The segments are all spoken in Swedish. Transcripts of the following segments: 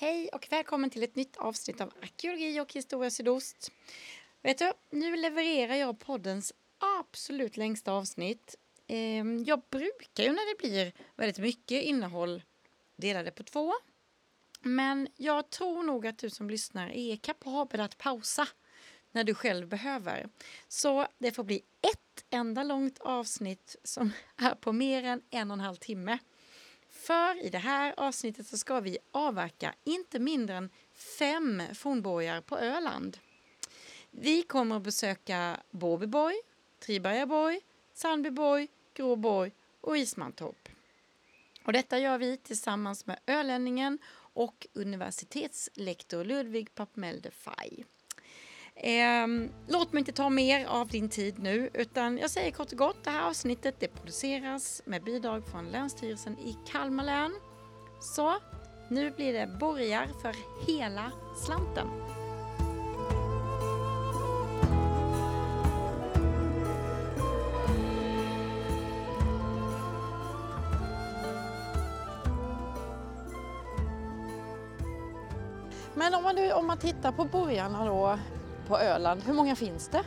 Hej och välkommen till ett nytt avsnitt av Arkeologi och historia sydost. Vet du, nu levererar jag poddens absolut längsta avsnitt. Ehm, jag brukar ju när det blir väldigt mycket innehåll dela det på två. Men jag tror nog att du som lyssnar är kapabel att pausa när du själv behöver. Så det får bli ett enda långt avsnitt som är på mer än en och en halv timme. För i det här avsnittet så ska vi avverka inte mindre än fem fornborgar på Öland. Vi kommer att besöka Båbyborg, Tribergaborg, Sandbyborg, Gråborg och Ismantorp. Och detta gör vi tillsammans med ölänningen och universitetslektor Ludvig Papmelde Faj. Ehm, låt mig inte ta mer av din tid nu utan jag säger kort och gott det här avsnittet det produceras med bidrag från Länsstyrelsen i Kalmar län. Så nu blir det borgar för hela slanten. Men om man, nu, om man tittar på borgarna då på Öland, hur många finns det?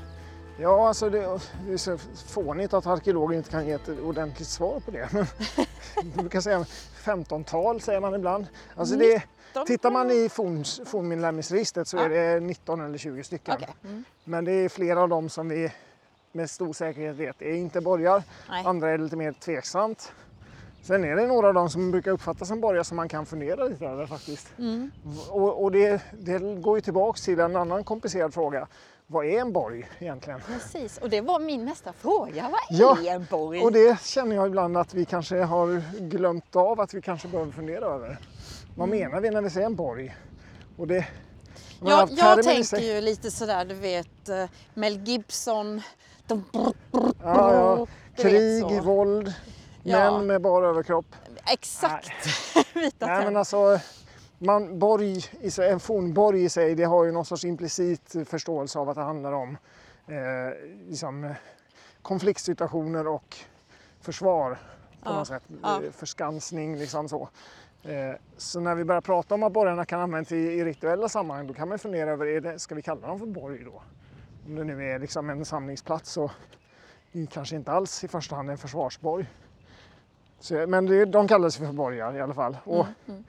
Ja, alltså det, det är så fånigt att arkeologer inte kan ge ett ordentligt svar på det. Men du brukar säga 15-tal säger man ibland. Alltså det, tittar man i fornminnesregistret så är det 19 eller 20 stycken. Okay. Mm. Men det är flera av dem som vi med stor säkerhet vet är inte borgar. Nej. Andra är lite mer tveksamt. Sen är det några av dem som brukar uppfattas som borgar som man kan fundera lite över faktiskt. Mm. Och, och det, det går ju tillbaks till en annan komplicerad fråga. Vad är en borg egentligen? Precis, och det var min nästa fråga. Vad Ja, är en borg? Och det känner jag ibland att vi kanske har glömt av att vi kanske behöver fundera över. Vad menar vi när vi säger en borg? Och det, jag jag, tänker ju lite sådär, du vet eh, Mel Gibson. De, Ja, ja. du vet Krig, våld, Ja. män med bara överkropp. Exakt. Vita Nej, men alltså, man, borg i sig, en fornborg i sig det har ju någon sorts implicit förståelse av att det handlar om eh, liksom, konfliktsituationer och försvar på Ja, något sätt. ja. Eh, Förskansning liksom så. Eh, så när vi börjar prata om att borgarna kan användas i, i rituella sammanhang då kan man fundera över, är det, ska vi kalla dem för borg då? Om det nu är liksom en samlingsplats så kanske inte alls i första hand en försvarsborg. Så, men det, de kallas för borgar i alla fall. Och, Mm,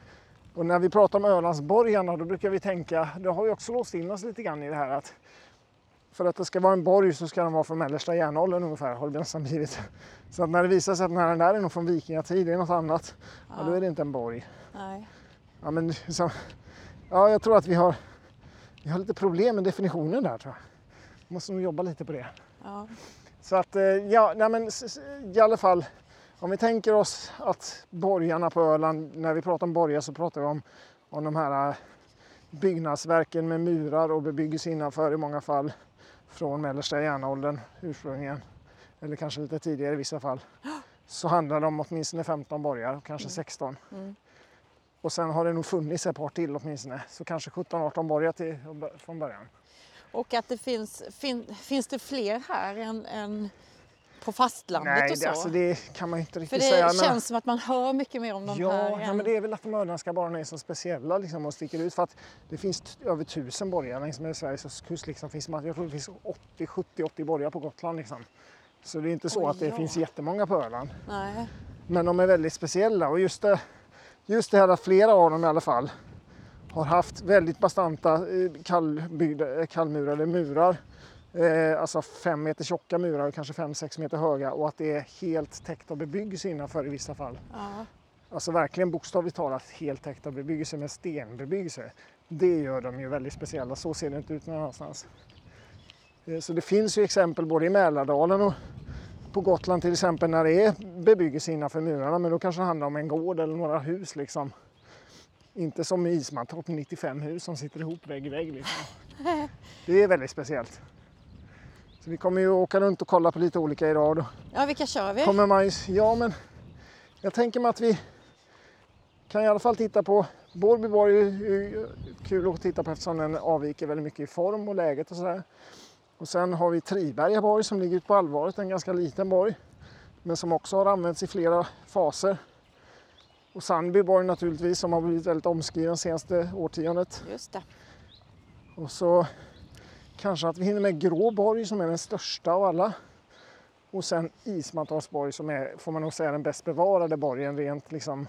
och när vi pratar om Ölandsborgarna då brukar vi tänka, det har vi också låst in oss lite grann i det här att för att det ska vara en borg så ska den vara från mellersta järnåldern ungefär har det nästan blivit. Så att när det visar sig att den där är nog från vikingatid, det är något annat, ja. då är det inte en borg. Nej. Ja, men, så, ja, jag tror att vi har, vi har lite problem med definitionen där tror jag. Vi måste nog jobba lite på det. Ja. Så att, eh, ja, nej men i alla fall. Om vi tänker oss att borgarna på Öland, när vi pratar om borgar så pratar vi om, om de här eh, byggnadsverken med murar och bebyggelse innanför i många fall från mellersta järnåldern ursprungligen. Eller kanske lite tidigare i vissa fall. Så handlar det om åtminstone 15 borgar, kanske 16. Mm. Och sen har det nog funnits ett par till åtminstone. Så kanske 17-18 borgar till, från början. Och att det finns, fin, finns det fler här än, än på fastlandet Nej, och så? det, alltså, det kan man inte För riktigt det säga. men- känns som att man hör mycket mer om de Ja, här. ja, men det är väl att de öländska borgarna är så speciella liksom, och sticker ut. För att det finns över tusen borgar längs med Sveriges kust. Liksom, finns, jag tror det finns 80, 70, 80 borgar på Gotland. Liksom. Så det är inte så Oj, att det ja. finns jättemånga på Öland. Nej. Men de är väldigt speciella och just det, just det här att flera av dem i alla fall har haft väldigt bastanta eh, kallbyggda, eh, kallmurade murar. Eh, alltså fem meter tjocka murar och kanske fem, sex meter höga och att det är helt täckt av bebyggelse innanför i vissa fall. Ja. Alltså verkligen bokstavligt talat helt täckt av bebyggelse med stenbebyggelse. Det gör dem ju väldigt speciella. Så ser det inte ut någon annanstans. Eh, Så det finns ju exempel både i Mälardalen och på Gotland till exempel när det är bebyggelse innanför murarna. Men då kanske det handlar om en gård eller några hus liksom. Inte som i Ismantorp 95 hus som sitter ihop vägg i vägg. Liksom. Det är väldigt speciellt. Så vi kommer ju åka runt och kolla på lite olika idag. Då ja, vilka kör vi? kommer man ju, ja men jag tänker mig att vi kan i alla fall titta på Borbyborg är ju kul att titta på eftersom den avviker väldigt mycket i form och läget och sådär. Och sen har vi Triberga borg som ligger ute på Alvaret, en ganska liten borg. Men som också har använts i flera faser. Och Sandby borg naturligtvis som har blivit väldigt omskriven senaste årtiondet. Just det. Och så kanske att vi hinner med Grå borg som är den största av alla. Och sen Ismantorpsborg som är, får man nog säga, den bäst bevarade borgen rent liksom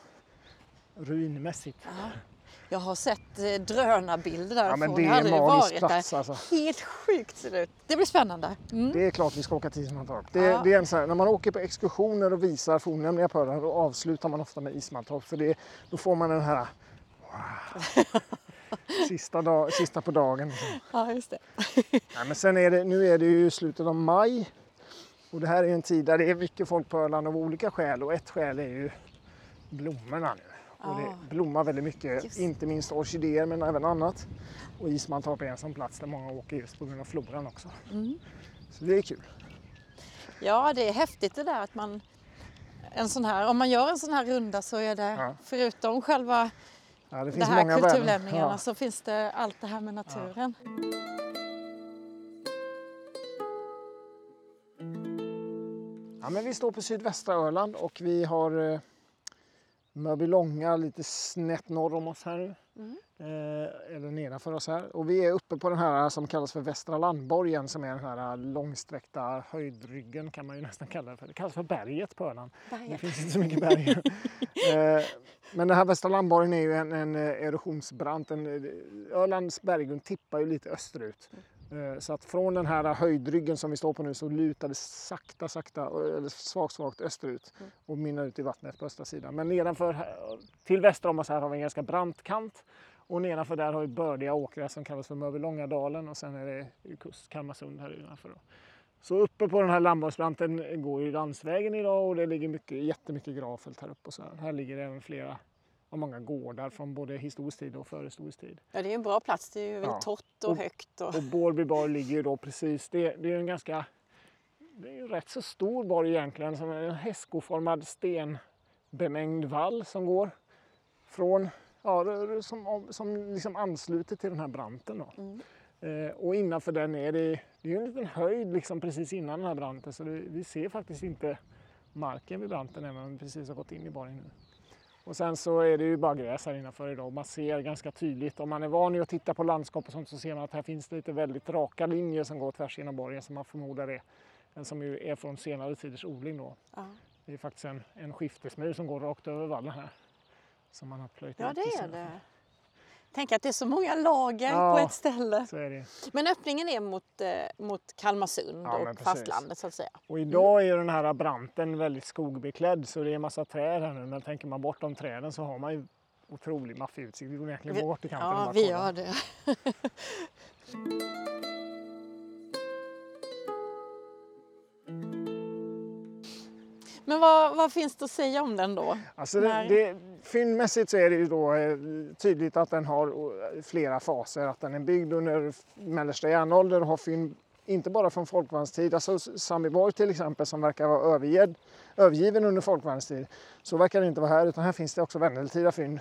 ruinmässigt. Ja. Jag har sett eh, drönarbilder därifrån. Ja, men det är en magisk plats där. alltså. Helt sjukt ser det ut. Det blir spännande. Mm. Det är klart vi ska åka till Ismantorp. Det, Ja. det är en sån här, när man åker på exkursioner och visar fornlämningar på öarna då avslutar man ofta med Ismantorp för det, då får man den här wow, sista, dag, sista på dagen. liksom. Ja, just det. Nej, men sen är det, nu är det ju slutet av maj och det här är en tid där det är mycket folk på Öland av olika skäl och ett skäl är ju blommorna nu. Och Ah. det blommar väldigt mycket, Just. inte minst orkidéer men även annat. Och Ismantorp är en sån plats där många åker just på grund av floran också. Mm. Så det är kul. Ja, det är häftigt det där att man en sån här, om man gör en sån här runda så är det Ja. förutom själva Ja, det det här kulturlämningarna Ja. så finns det allt det här med naturen. Ja, men vi står på sydvästra Öland och vi har eh, Mörbylånga lite snett norr om oss här nu. Eh, eller nedanför oss här. Och vi är uppe på den här som kallas för Västra Landborgen som är den här långsträckta höjdryggen kan man ju nästan kalla det för. Det kallas för berget på Öland. Det Berget. finns inte så mycket berg. eh, men den här Västra Landborgen är ju en, en eh, erosionsbrant. En, eh, Ölands berggrund tippar ju lite österut. Eh, Så att från den här höjdryggen som vi står på nu så lutar det sakta, sakta, eller svagt, svagt österut Mm. och mynnar ut i vattnet på östra sidan. Men nedanför, till väster om oss här har vi en ganska brant kant och nedanför där har vi bördiga åkrar som kallas för Mörbylångadalen och sen är det kust, Kalmarsund här innanför. Då. Så uppe på den här landborgsbranten går ju landsvägen idag och det ligger mycket, jättemycket gravfält här uppe. Och så här. här ligger även flera och många gårdar från både historisk tid och förhistorisk tid. Ja, det är en bra plats. Det är ju väldigt Ja. torrt och Och- högt. Och... Och Borby borg ligger ju då precis, det, det är en ganska, det är ju rätt så stor borg egentligen, som en hästskoformad stenbemängd vall som går från, ja, som, som liksom ansluter till den här branten då. Mm. Eh, och innanför den är det, det är en liten höjd liksom precis innan den här branten så det, vi ser faktiskt inte marken vid branten även om vi precis har gått in i borgen nu. Och sen så är det ju bara gräs här innanför idag. Man ser ganska tydligt, om man är van vid att titta på landskap och sånt så ser man att här finns det lite väldigt raka linjer som går tvärs genom borgen som man förmodar är den som ju är från senare tiders odling då. Ja. Det är faktiskt en, en skiftesmur som går rakt över vallen här. Som man har plöjt ja, det i är så- det. Tänk att det är så många lager Ja. på ett ställe. Så är det. Men öppningen är mot, eh, mot Kalmarsund Ja, och precis. fastlandet så att säga. Och idag är ju den här branten väldigt skogbeklädd så det är en massa träd här nu. Men tänker man bort de träden så har man ju otrolig maffig utsikt. Vi går egentligen Vi- bort till kanten Ja, vi gör det. Men vad, vad finns det att säga om den då? Alltså det, det, fyndmässigt så är det ju då eh, tydligt att den har eh, flera faser. Att den är byggd under mellersta järnålder och har fynd inte bara från folkvagnstid, alltså Samiborg till exempel som verkar vara övergiven, övergiven under folkvagnstid. Så verkar det inte vara här utan här finns det också medeltida fynd.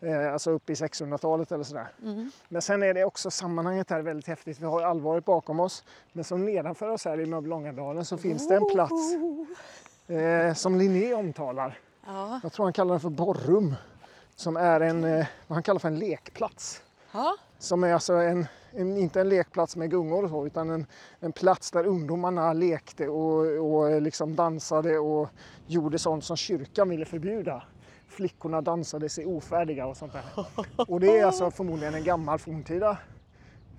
Eh, alltså upp i 600-talet eller sådär. Mm. Men sen är det också sammanhanget här väldigt häftigt. Vi har allvaret bakom oss. Men som nedanför oss här i Mörbylångadalen så finns det en plats eh, som Linné omtalar. Ja. Jag tror han kallar den för Borrum. Som är en, eh, vad han kallar för en lekplats. ja. Som är alltså en, en, inte en lekplats med gungor och så, utan en, en plats där ungdomarna lekte och, och liksom dansade och gjorde sånt som kyrkan ville förbjuda. Flickorna dansade sig ofärdiga och sånt där. Och det är alltså förmodligen en gammal forntida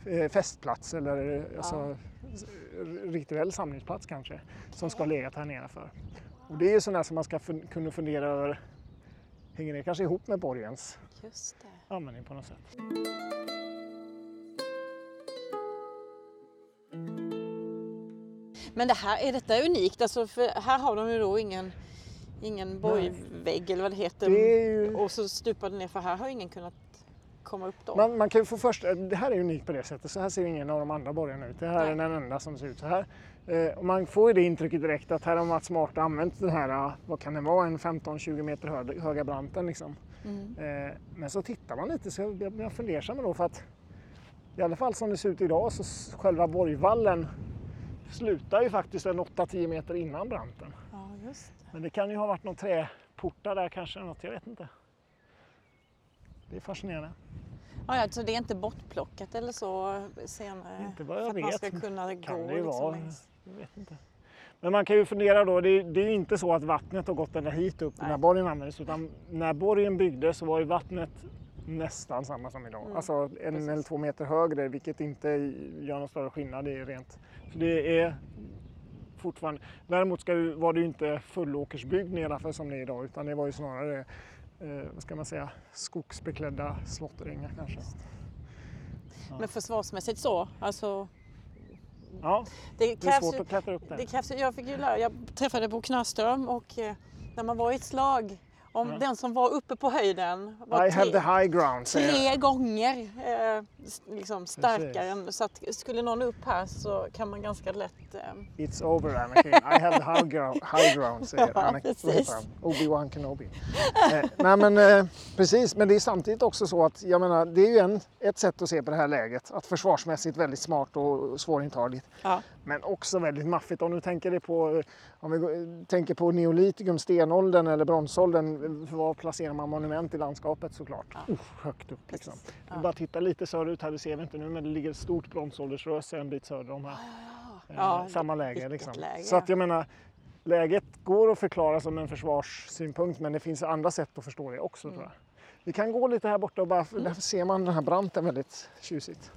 eh, festplats eller eh, alltså, s- rituell samlingsplats kanske som ska ha legat här nedanför. Och det är ju sådana som man ska fun- kunna fundera över, hänger det kanske ihop med borgens Just det. användning på något sätt? Men det här, är detta unikt? Alltså för här har de ju då ingen, ingen borgvägg eller vad det heter. Det ju... Och så stupar det ner för här har ingen kunnat komma upp då. Man, man kan få först, det här är unikt på det sättet, så här ser ingen av de andra borgarna ut. Det här är Nej. den enda som ser ut så här. Eh, och man får ju det intrycket direkt att här har Mats Smart använt den här, eh, vad kan det vara, en 15-20 meter hö- höga branten liksom. Mm. Eh, men så tittar man lite så jag blir fundersam då för att i alla fall som det ser ut idag så själva borgvallen slutar ju faktiskt en 8-10 meter innan branten. Ja, just det. Men det kan ju ha varit någon portar där kanske, något, jag vet inte. Det är fascinerande. Ja, alltså det är inte bortplockat eller så senare? Inte vad jag för att vet. man ska kunna Kan gå det ju liksom vara. längs. Jag vet inte. Men man kan ju fundera då, det är, det är ju inte så att vattnet har gått ända hit upp Nej. när borgen användes utan när borgen byggdes så var ju vattnet nästan samma som idag. Mm, Alltså en precis. eller två meter högre vilket inte gör någon större skillnad. Det är rent. Så det är fortfarande. Däremot ska var det ju inte fullåkersbyggt nedanför som det är idag utan det var ju snarare eh, vad ska man säga, skogsbeklädda slåtterängar kanske. Men försvarsmässigt så, alltså Ja, det det är krävs svårt att klättra upp där. det krävs, jag fick ju lära, jag träffade Bo Knarström och eh, när man var i ett slag, om Ja. den som var uppe på höjden var I have the tre, high ground tre gånger eh, liksom starkare än, så att skulle någon upp här så kan man ganska lätt eh, It's over Anakin. I have the high ground, high ground säger Ja, Anakin. Obi-Wan Kenobi. eh, nej men eh, precis, men det är samtidigt också så att jag menar, det är ju en, ett sätt att se på det här läget. Att försvarsmässigt väldigt smart och svårintagligt. ja. Men också väldigt maffigt. Om du tänker dig på, om vi tänker på neolitikum, stenåldern eller bronsåldern. eh, Var placerar man monument i landskapet såklart? Ja. Uff, högt upp liksom. Ja. bara titta lite söderut här, det ser vi inte nu, men det ligger ett stort bronsåldersröse en bit söder om här. Eh, Ja, samma läge liksom. läge, Så att ja. jag menar, läget går att förklara som en försvarssynpunkt men det finns andra sätt att förstå det också Mm. tror jag. Vi kan gå lite här borta och bara, där ser man den här branten väldigt tjusigt.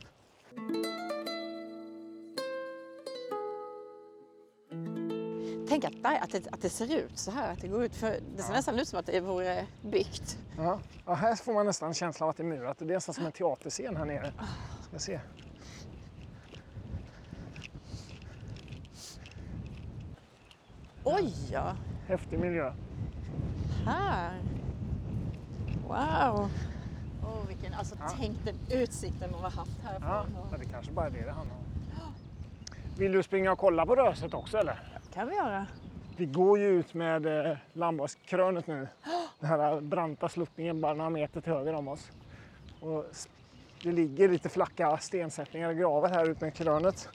Tänk att, nej, att, det, att det ser ut så här, att det går ut för det ser Ja. nästan ut som att det vore byggt. Ja. Ja, här får man nästan känslan av att det är murat. Det är nästan som en teaterscen här nere. Ska se. Oj ja, Häftig miljö. här. Wow. Oh, vilken, alltså, Ja. Tänk den utsikten de har haft Ja, härifrån. ja, det kanske bara är det det handlar om. Vill du springa och kolla på röset också eller? Kan vi göra. Vi går ju ut med eh, landbakskrönet nu. Den här branta sluttningen bara några meter till höger om oss. Och det ligger lite flacka stensättningar i graven här ut med krönet.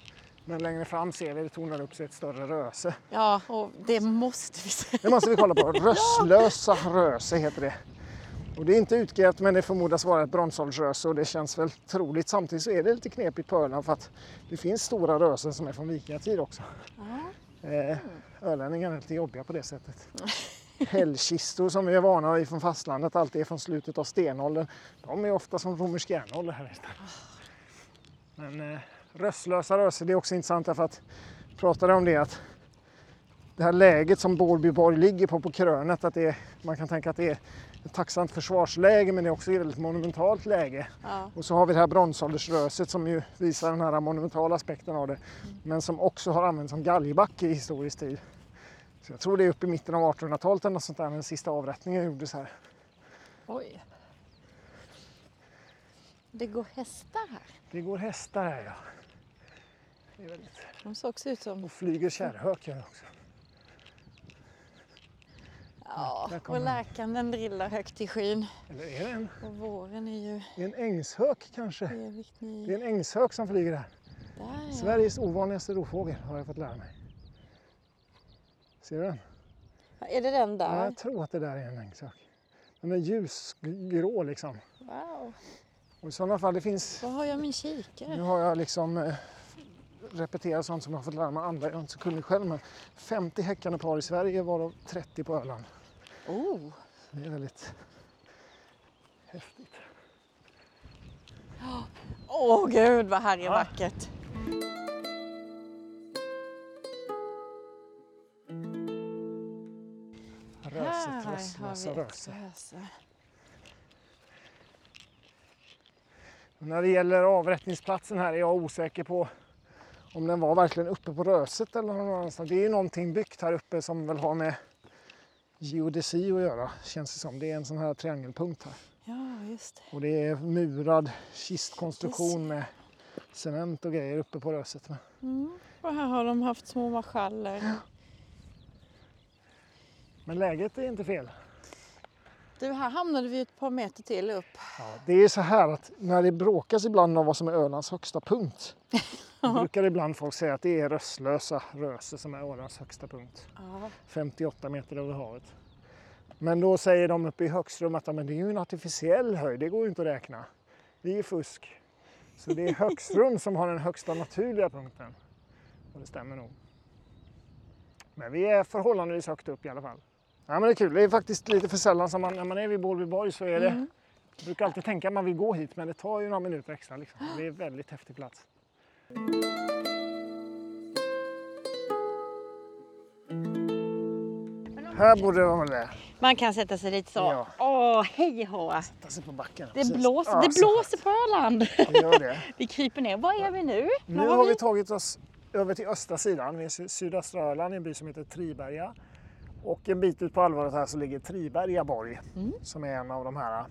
Men längre fram ser vi det tornar upp sig ett större röse. Ja, och det måste vi se. Det måste vi kolla på. Rösslösa röse heter det. Och det är inte utgrävt men det förmodas vara ett bronsåldersröse och det känns väl troligt. Samtidigt så är det lite knepigt på Öland för att det finns stora rösen som är från vikingatid också. Ja. Eh, ölänningar är lite jobbiga på det sättet. Hällkistor som vi är vana vid från fastlandet, alltid är från slutet av stenåldern. De är ofta som romersk järnålder här istället. Men eh, röstlösa röser, det är också intressant därför att pratade om det att det här läget som Borbyborg ligger på på krönet, att det är, man kan tänka att det är ett tacksamt försvarsläge men det är också ett väldigt monumentalt läge. Ja. Och så har vi det här bronsåldersröset som ju visar den här monumentala aspekten av det. Men som också har använts som galgbacke i historisk tid. Så jag tror det är uppe i mitten av 1800-talet eller något sånt där den sista avrättningen gjordes här. Oj. Det går hästar här. Det går hästar här ja. Det är väldigt... De ser också ut som... Och flyger kärrhök gör också. Ja, och den. den drillar högt i skyn. Eller är det en, Och våren är ju är det en ängshök kanske? evigt Det är ny. en ängshök som flyger här. Där ja. Sveriges ovanligaste rovfågel har jag fått lära mig. Ser du den? Ja, Är det den Ja, där? jag tror att det där är en ängshök. Den är ljusgrå liksom. Wow. Och i sådana fall, det finns... Var har jag min Nu kikare? har jag liksom eh, repeterat sånt som jag har fått lära mig andra. Jag är inte så kunnig själv men 50 häckande par i Sverige varav 30 på Öland. Oh. Det är väldigt häftigt. Åh gud vad här är Ja. vackert. Röset, vi röse. röse. När det gäller avrättningsplatsen här är jag osäker på om den var verkligen uppe på röset eller någon annanstans. Det är ju någonting byggt här uppe som väl har med geodesi att göra känns det som. Det är en sån här triangelpunkt här. Ja, just det. Och det är murad kistkonstruktion med cement och grejer uppe på röset. Mm. Och här har de haft små marschaller. Men läget är inte fel. Du, här hamnade vi ett par meter till upp. Ja, det är så här att när det bråkas ibland om vad som är Ölands högsta punkt. Brukar ibland folk säga att det är Rösslösa röse som är Ölands högsta punkt. Ja. 58 meter över havet. Men då säger de uppe i Högström att men det är ju en artificiell höjd, det går ju inte att räkna. Det är fusk. Så det är Högström som har den högsta naturliga punkten. Och det stämmer nog. Men vi är förhållandevis högt upp i alla fall. Ja men det är kul, det är faktiskt lite för sällan som man, när man är vid Bålbyborg så är det Mm. jag brukar alltid tänka att man vill gå hit men det tar ju några minuter extra. Liksom. Det är en väldigt häftig plats. Här borde det vara. Man kan sätta sig dit så. Ja. Åh, hej hå! Sätta sig på backen. Det Precis. blåser, Ja, det blåser på Öland. Det gör det. Vi kryper ner. Var är vi nu? Nu har vi tagit oss över till östra sidan, vid sy- sydöstra Öland, i en by som heter Triberga. Och en bit ut på Alvaret här så ligger Triberga borg, Mm. som är en av de här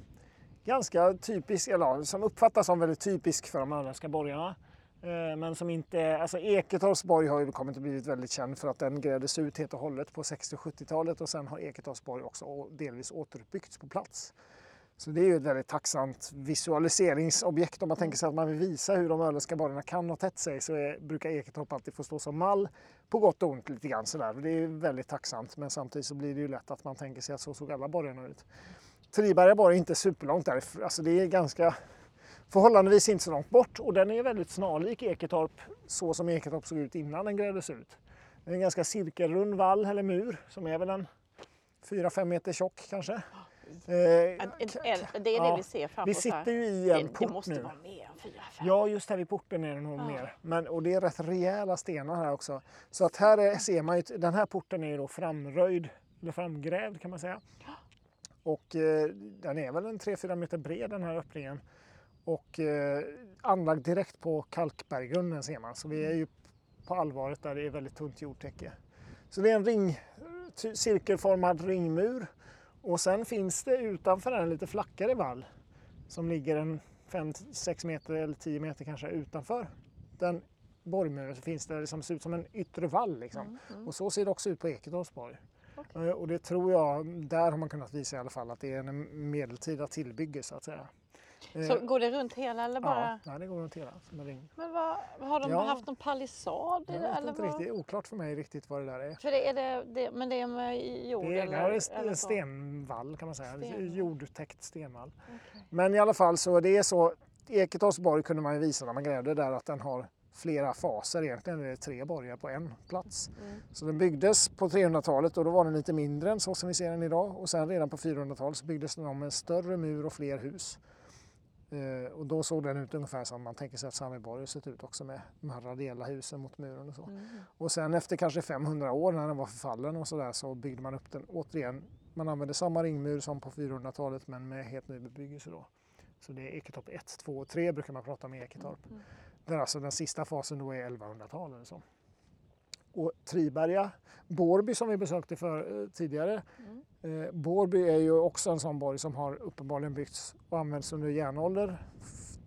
ganska typiska, eller som uppfattas som väldigt typisk för de öländska borgarna. Eh, Men som inte, alltså Eketorps borg har ju kommit att blivit väldigt känd för att den grävdes ut helt och hållet på 60 och 70-talet och sen har Eketorps borg också delvis återuppbyggts på plats. Så det är ju ett väldigt tacksamt visualiseringsobjekt om man tänker sig att man vill visa hur de öländska borgarna kan ha tätt sig så är, brukar Eketorp alltid få stå som mall på gott och ont lite grann sådär. Det är väldigt tacksamt men samtidigt så blir det ju lätt att man tänker sig att så såg alla borgarna ut. Triberga borg är inte superlångt där, alltså det är ganska förhållandevis inte så långt bort och den är väldigt snarlik Eketorp så som Eketorp såg ut innan den grävdes ut. Det är en ganska cirkelrund vall eller mur som är väl en 4-5 meter tjock kanske. Eh, En- en- en- Det är det Ja, vi ser framför vi oss här. sitter ju i en det, det port måste nu. vara mer än fyra, fem. Ja, just här vid porten är det nog Ja. mer. Men, och det är rätt rejäla stenar här också. Så att här är, ser man ju, den här porten är ju då framröjd, eller framgrävd kan man säga. Och eh, den är väl en 3-4 meter bred den här öppningen. Och eh, anlagd direkt på kalkberggrunden ser man. Så vi är ju på allvaret där det är väldigt tunt jordtäcke. Så det är en ring, cirkelformad ringmur. Och sen finns det utanför den en lite flackare vall som ligger en 5-6 meter eller 10 meter kanske utanför den borgmuren så finns det som ser ut som en yttre vall. Liksom. Och så ser det också ut på Ekedalsborg. Okej. Eh, Och det tror jag, där har man kunnat visa i alla fall att det är en medeltida tillbygge så att säga. Eh, Så går det runt hela eller bara? Ja, det går runt hela som en ring. Men vad, har de Ja. haft någon palissad? Jag det, vet eller inte vad? riktigt, det är oklart för mig riktigt vad det där är. För det är det, det, men det är med jord Det är, eller? det är eller en så? stenvall kan man säga, Stenvall. jordtäckt stenvall. Okej. Men i alla fall så det är så, Eketorps borg kunde man ju visa när man grävde där att den har flera faser, egentligen är det tre borgar på en plats. Mm. Så den byggdes på 300-talet och då var den lite mindre än så som vi ser den idag och sen redan på 400-talet så byggdes den om med en större mur och fler hus. Eh, och då såg den ut ungefär som man tänker sig att Sandviborg har sett ut också med de här radiella husen mot muren och så. Mm. Och sen efter kanske 500 år när den var förfallen och sådär så byggde man upp den återigen. Man använde samma ringmur som på 400-talet men med helt ny bebyggelse då. Så det är Eketorp 1, 2 och 3 brukar man prata om i Eketorp. Mm. Där alltså den sista fasen då är 1100-tal eller så. Och Triberga, Borby som vi besökte för, eh, tidigare. Mm. Eh, Borby är ju också en sån borg som har uppenbarligen byggts och använts under järnålder,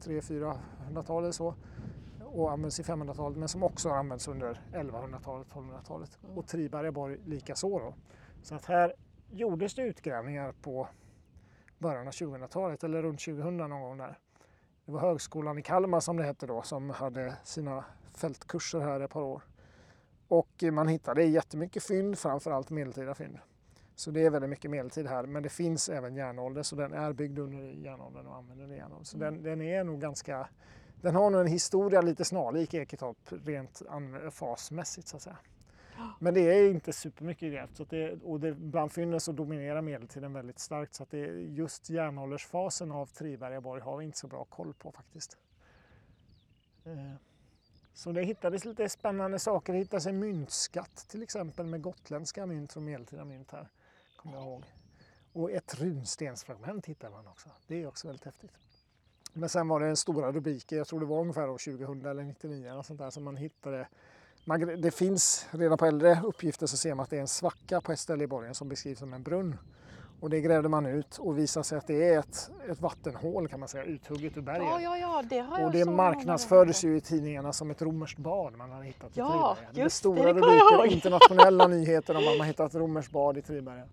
300-400-talet så. Och används i 500-talet men som också har använts under 1100-talet, 1200-talet. Mm. Och Triberga borg lika så då. Så att här gjordes det utgrävningar på början av 2000-talet eller runt 2000 någon gång där. Det var Högskolan i Kalmar som det hette då som hade sina fältkurser här ett par år. Och man hittade jättemycket fynd, framförallt medeltida fynd. Så det är väldigt mycket medeltid här, men det finns även järnålder så den är byggd under järnåldern och använder järnåldern. Så den, den är nog ganska, den har nog en historia lite snarlik Eketorp rent fasmässigt så att säga. Men det är inte supermycket grävt så det, och det, bland fynden så dominerar medeltiden väldigt starkt så att det är just järnåldersfasen av Tribergaborg har vi inte så bra koll på faktiskt. Eh, så det hittades lite spännande saker. Det hittades en myntskatt till exempel med gotländska mynt från medeltida mynt här. Kommer jag ihåg. Och ett runstensfragment hittade man också. Det är också väldigt häftigt. Men sen var det en stora rubriker, jag tror det var ungefär år 2000 eller 99 eller sånt där som man hittade. Man, det finns redan på äldre uppgifter så ser man att det är en svacka på ett ställe i borgen som beskrivs som en brunn. Och det grävde man ut och visade sig att det är ett, ett vattenhål kan man säga, uthugget ur berget. Ja, ja, ja, det har jag Och det marknadsfördes ju i tidningarna som ett romerskt bad man hade hittat i Ja, Triberga. Det just stora det, rubriker, internationella nyheter om att man hittat ett romerskt bad i Triberga.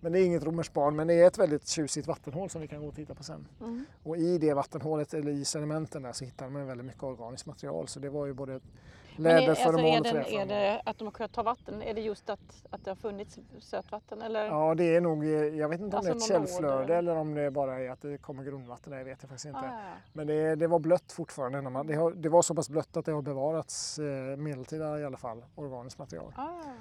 Men det är inget romerskt bad, men det är ett väldigt tjusigt vattenhål som vi kan gå och titta på sen. Mm. Och i det vattenhålet, eller i sedimenten där, så hittade man väldigt mycket organiskt material. Så det var ju både Är, alltså, är, den, är det att de har kunnat ta vatten? Är det just att, att det har funnits sötvatten? Eller? Ja, det är nog, eh, jag vet inte om Alltså det är ett källflöde eller om det bara är att det kommer grundvatten det vet jag faktiskt inte. Ah, ja, ja. Men det, det var blött fortfarande. När man, det, har, det var så pass blött att det har bevarats eh, medeltida i alla fall, organiskt material. Ah, ja.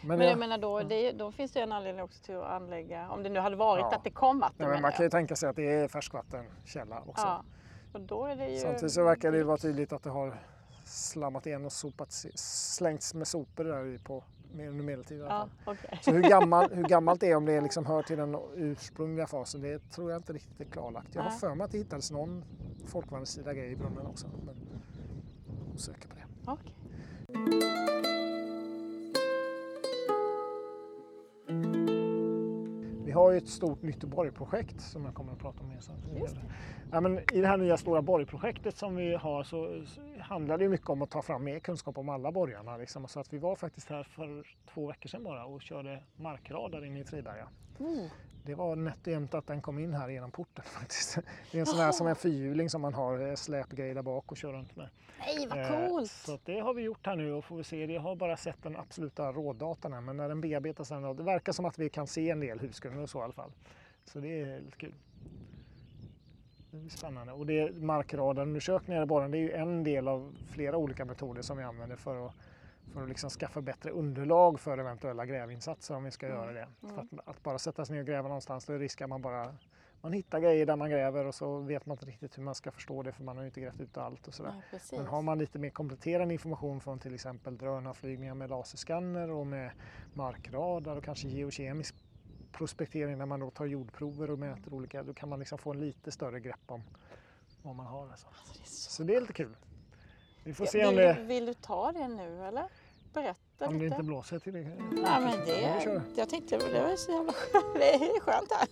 Men, Men det, jag menar då, det, då finns det en anledning också till att anlägga, om det nu hade varit Ja. att det kom vatten nej, men man kan ju jag. tänka sig att det är färskvattenkälla också. Ja, och då är det ju... Samtidigt så verkar det ju vara tydligt att det har slammat igen och sopat, slängts med sopor där på under medeltid i alla Ja, okej. Så hur, gammal, hur gammalt det är, om det liksom hör till den ursprungliga fasen, det tror jag inte riktigt är klarlagt. Jag har för mig att det hittades någon folkvandringssida grej i brunnen också. Men osäker på det. Okej. Vi har ju ett stort nytt borgprojekt som jag kommer att prata om mer sen. Ja, men I det här nya stora borgprojektet som vi har så, så handlar det mycket om att ta fram mer kunskap om alla borgarna. Liksom. Så att vi var faktiskt här för två veckor sedan bara och körde markradar inne i Friberga. Oh, Det var nätt och jämnt att den kom in här genom porten faktiskt. Det är en sån här som en fyrhjuling som man har eh, släpgrej där bak och kör runt med. nej vad Eh, coolt! Så det har vi gjort här nu och får vi se. Jag har bara sett den absoluta rådatan här men när den bearbetas sen, det verkar som att vi kan se en del husgrunder och så i alla fall. Så det är lite kul. Det blir spännande. Och det markradarundersökningar i borren det är ju en del av flera olika metoder som vi använder för att, för att liksom skaffa bättre underlag för eventuella grävinsatser om vi ska göra det. Mm. För att, att bara sätta sig ner och gräva någonstans, då är risken att man bara man hittar grejer där man gräver och så vet man inte riktigt hur man ska förstå det för man har ju inte grävt ut allt och sådär. Precis. Men har man lite mer kompletterande information från till exempel drönarflygningar med laserskanner och med markradar och kanske geokemisk prospektering när man då tar jordprover och mäter olika, då kan man liksom få en lite större grepp om vad man har. Alltså. Alltså, det så... Så det är lite kul. Vi får se vill, om du, det, vill du ta det nu eller? Berätta om det lite. inte blåser till det. Nej men Ja, det, jag tänkte det var så jävla. Det är skönt här.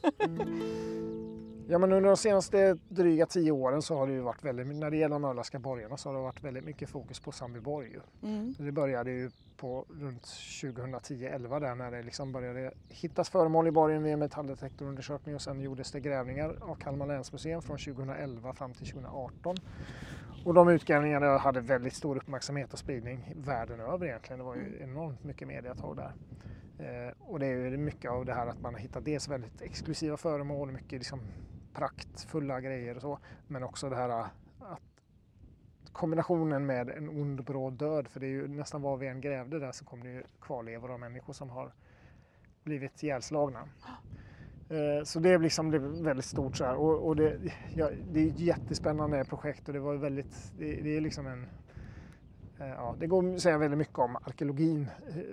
Ja men under de senaste dryga tio åren så har det ju varit väldigt, när det gäller de öländska borgarna så har det varit väldigt mycket fokus på Sandbyborg. Mm. Det började ju på runt 2010-11 där när det liksom började hittas föremål i borgen via metalldetektorundersökning och sen gjordes det grävningar av Kalmar länsmuseum från 2011 fram till 2018. Och de utgrävningarna hade väldigt stor uppmärksamhet och spridning världen över egentligen. Det var ju enormt mycket mediatag där. Eh, och det är ju mycket av det här att man har hittat dels väldigt exklusiva föremål, mycket liksom praktfulla grejer och så, men också det här att kombinationen med en ond bråd död, för det är ju nästan var vi än grävde där så kom det ju kvarlevor av människor som har blivit ihjälslagna. Eh, Så det liksom är väldigt stort så här. Och, och det, ja, det är ett jättespännande projekt och det var väldigt, det, det är liksom en eh, Ja, det går att säga väldigt mycket om arkeologin,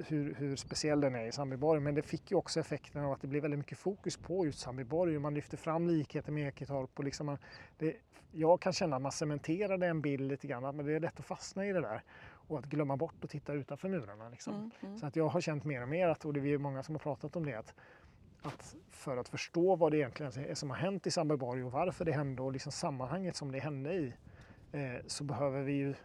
hur, hur speciell den är i Sandbyborg, men det fick ju också effekten av att det blev väldigt mycket fokus på just Sandbyborg och man lyfter fram likheter med Eketorp. Och liksom man, det, jag kan känna att man cementerade en bild lite grann, men det är lätt att fastna i det där och att glömma bort att titta utanför murarna. Liksom. Mm, mm. Så att jag har känt mer och mer, att, och det är ju många som har pratat om det, att, att för att förstå vad det egentligen är som har hänt i Sandbyborg och varför det hände och liksom sammanhanget som det hände i, eh, så behöver vi ju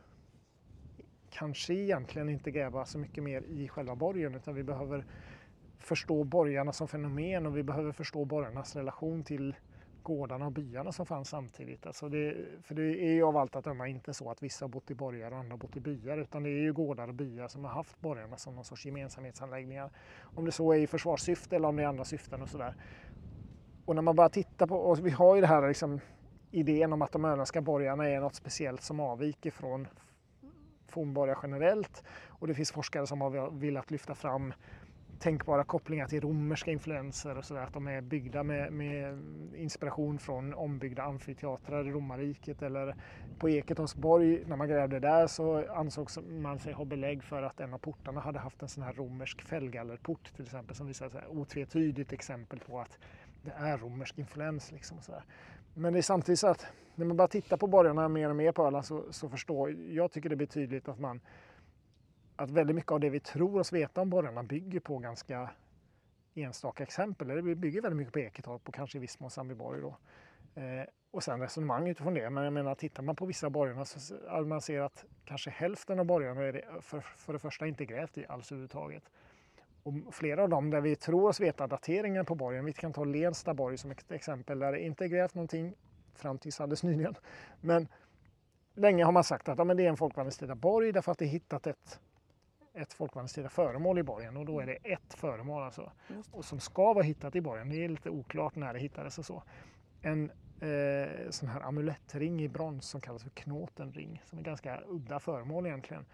kanske egentligen inte gräva så mycket mer i själva borgen utan vi behöver förstå borgarna som fenomen och vi behöver förstå borgarnas relation till gårdarna och byarna som fanns samtidigt. Alltså det, för det är ju av allt att döma inte så att vissa har bott i borgar och andra har bott i byar utan det är ju gårdar och byar som har haft borgarna som någon sorts gemensamhetsanläggningar. Om det så är i försvarssyfte eller om det är andra syften och sådär. Och när man bara tittar på, och vi har ju det här liksom idén om att de öländska borgarna är något speciellt som avviker från fornborgar generellt och det finns forskare som har velat lyfta fram tänkbara kopplingar till romerska influenser och sådär, att de är byggda med, med inspiration från ombyggda amfiteatrar i romarriket eller på Eketonsborg, när man grävde där så ansågs man sig ha belägg för att en av portarna hade haft en sån här romersk fällgallerport till exempel som visar ett otvetydigt exempel på att det är romersk influens. Liksom och så där. Men det är samtidigt så att när man bara tittar på borgarna mer och mer på Öland så, så förstår jag tycker det blir tydligt att man att väldigt mycket av det vi tror oss veta om borgarna bygger på ganska enstaka exempel. Det bygger väldigt mycket på Eketorp och kanske i viss mån Sandbyborg. Då. Eh, och sen resonemang utifrån det. Men jag menar, tittar man på vissa borgarna så man ser att kanske hälften av borgarna är det för, för det första inte grävt i alls överhuvudtaget. Och flera av dem där vi tror oss veta dateringen på borgen, vi kan ta Lenstaborg som ett exempel där det inte är grävt någonting fram tills alldeles nyligen. Men länge har man sagt att ja, men det är en folkvandringstida borg därför att det är hittat ett, ett folkvandringstida föremål i borgen och då är det ett föremål alltså. Och som ska vara hittat i borgen. Det är lite oklart när det hittades och så. En eh, sån här amulettring i brons som kallas för knåtenring som är ganska udda föremål egentligen.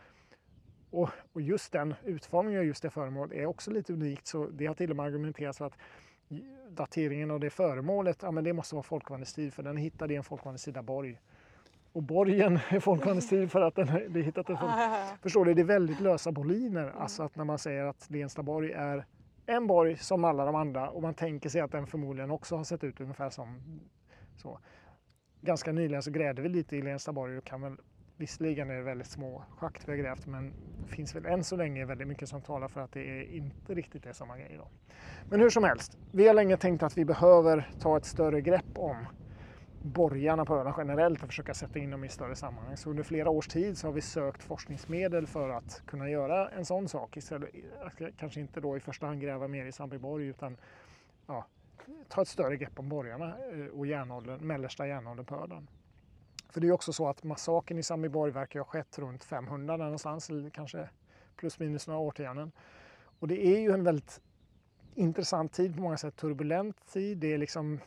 Och, och just den utformningen av just det föremålet är också lite unikt så det har till och med argumenterats för att dateringen av det föremålet, ja men det måste vara folkvandringstid för den är hittad i en folkvandringstida borg. Och borgen är folkvandringstid för att den är hittat en folk... Förstår du, det är väldigt lösa boliner. Mm. Alltså att när man säger att Lenstaborg är en borg som alla de andra och man tänker sig att den förmodligen också har sett ut ungefär som så. Ganska nyligen så grävde vi lite i Lenstaborg och kan väl Visserligen är det väldigt små schakt vi har grävt men det finns väl än så länge väldigt mycket som talar för att det är inte riktigt är samma grej. Då. Men hur som helst, vi har länge tänkt att vi behöver ta ett större grepp om borgarna på öarna generellt och försöka sätta in dem i större sammanhang. Så under flera års tid så har vi sökt forskningsmedel för att kunna göra en sån sak. Istället, kanske inte då i första hand gräva mer i Sandbyborg utan ja, ta ett större grepp om borgarna eh, och järnåldern, mellersta järnåldern på Öland. För det är också så att massakern i Sandbyborg verkar ha skett runt 500 där någonstans, eller kanske plus minus några årtionden. Och det är ju en väldigt intressant tid, på många sätt turbulent tid. Det är liksom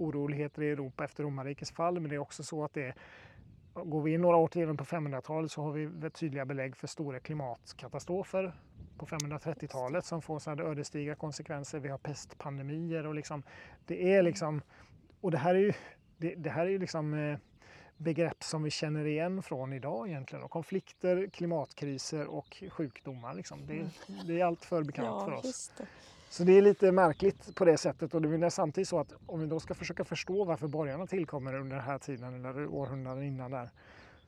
oroligheter i Europa efter romarrikets fall, men det är också så att det är Går vi in några årtionden på 500-talet så har vi tydliga belägg för stora klimatkatastrofer på 530-talet som får sådana ödesdigra konsekvenser. Vi har pestpandemier och liksom, det är liksom, och det här är ju, det, det här är ju liksom eh, begrepp som vi känner igen från idag egentligen. Och konflikter, klimatkriser och sjukdomar. Liksom. Det, mm. det, är allt för bekant ja, för oss. Så det är lite märkligt på det sättet och det är samtidigt så att om vi då ska försöka förstå varför borgarna tillkommer under den här tiden eller århundraden innan där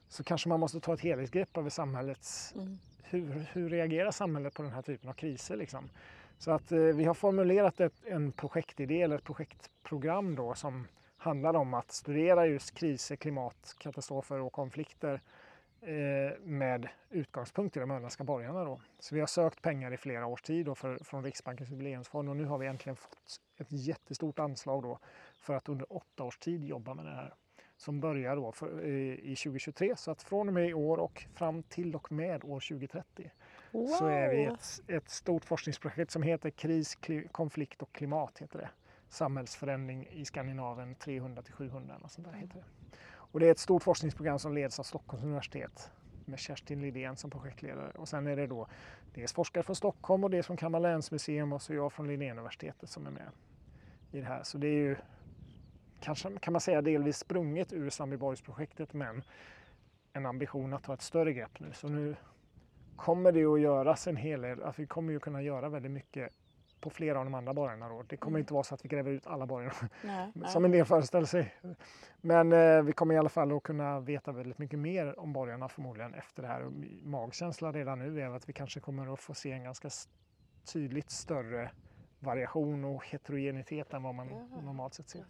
så kanske man måste ta ett helhetsgrepp över samhällets mm. hur, hur reagerar samhället på den här typen av kriser liksom. Så att eh, vi har formulerat ett, en projektidé eller ett projektprogram då som handlar om att studera just kriser, klimatkatastrofer och konflikter med utgångspunkt i de öländska borgarna. Då. Så vi har sökt pengar i flera års tid då för, från Riksbankens jubileumsfond och nu har vi äntligen fått ett jättestort anslag då för att under åtta års tid jobba med det här som börjar då för, i 2023. Så att från och med i år och fram till och med år 2030 wow. så är vi ett, ett stort forskningsprojekt som heter Kris, konflikt och klimat. heter det samhällsförändring i Skandinavien 300 till 700. Och sånt där heter det. Och det är ett stort forskningsprogram som leds av Stockholms universitet med Kerstin Lidén som projektledare. Och sen är det då dels forskare från Stockholm och dels från Kalmar länsmuseum och så jag från Linnéuniversitetet som är med i det här. Så det är ju kanske kan man säga delvis sprunget ur Sandbyborgsprojektet men en ambition att ta ett större grepp nu. Så nu kommer det att göras en hel del, alltså vi kommer ju kunna göra väldigt mycket på flera av de andra borgarna. Då. Det kommer mm. inte vara så att vi gräver ut alla borgarna som en del föreställer sig. Men eh, vi kommer i alla fall att kunna veta väldigt mycket mer om borgarna förmodligen efter det här. Magkänsla redan nu är att vi kanske kommer att få se en ganska tydligt större variation och heterogenitet än vad man ja. normalt sett ser.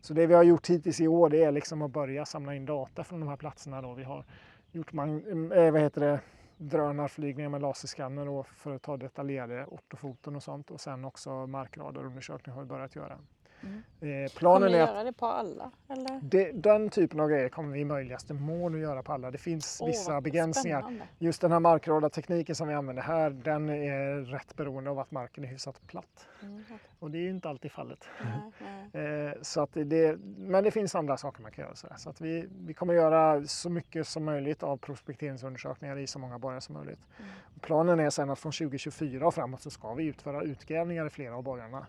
Så det vi har gjort hittills i år det är liksom att börja samla in data från de här platserna. Då. Vi har gjort man, äh, vad heter det, drönarflygningar med laserskanner för att ta detaljerade ortofoton och sånt och sen också markradarundersökningar har vi börjat göra. Mm. Eh, planen kommer ni göra det på alla? Eller? Det, den typen av grejer kommer vi i möjligaste mån att göra på alla. Det finns oh, vissa begränsningar. Spännande. Just den här markradartekniken som vi använder här den är rätt beroende av att marken är hyfsat platt. Mm, okay. Och det är ju inte alltid fallet. Nej, nej. eh, så att det, men det finns andra saker man kan göra. Så, så att vi, vi kommer göra så mycket som möjligt av prospekteringsundersökningar i så många borgar som möjligt. Mm. Planen är sen att från 2024 och framåt så ska vi utföra utgrävningar i flera av borgarna.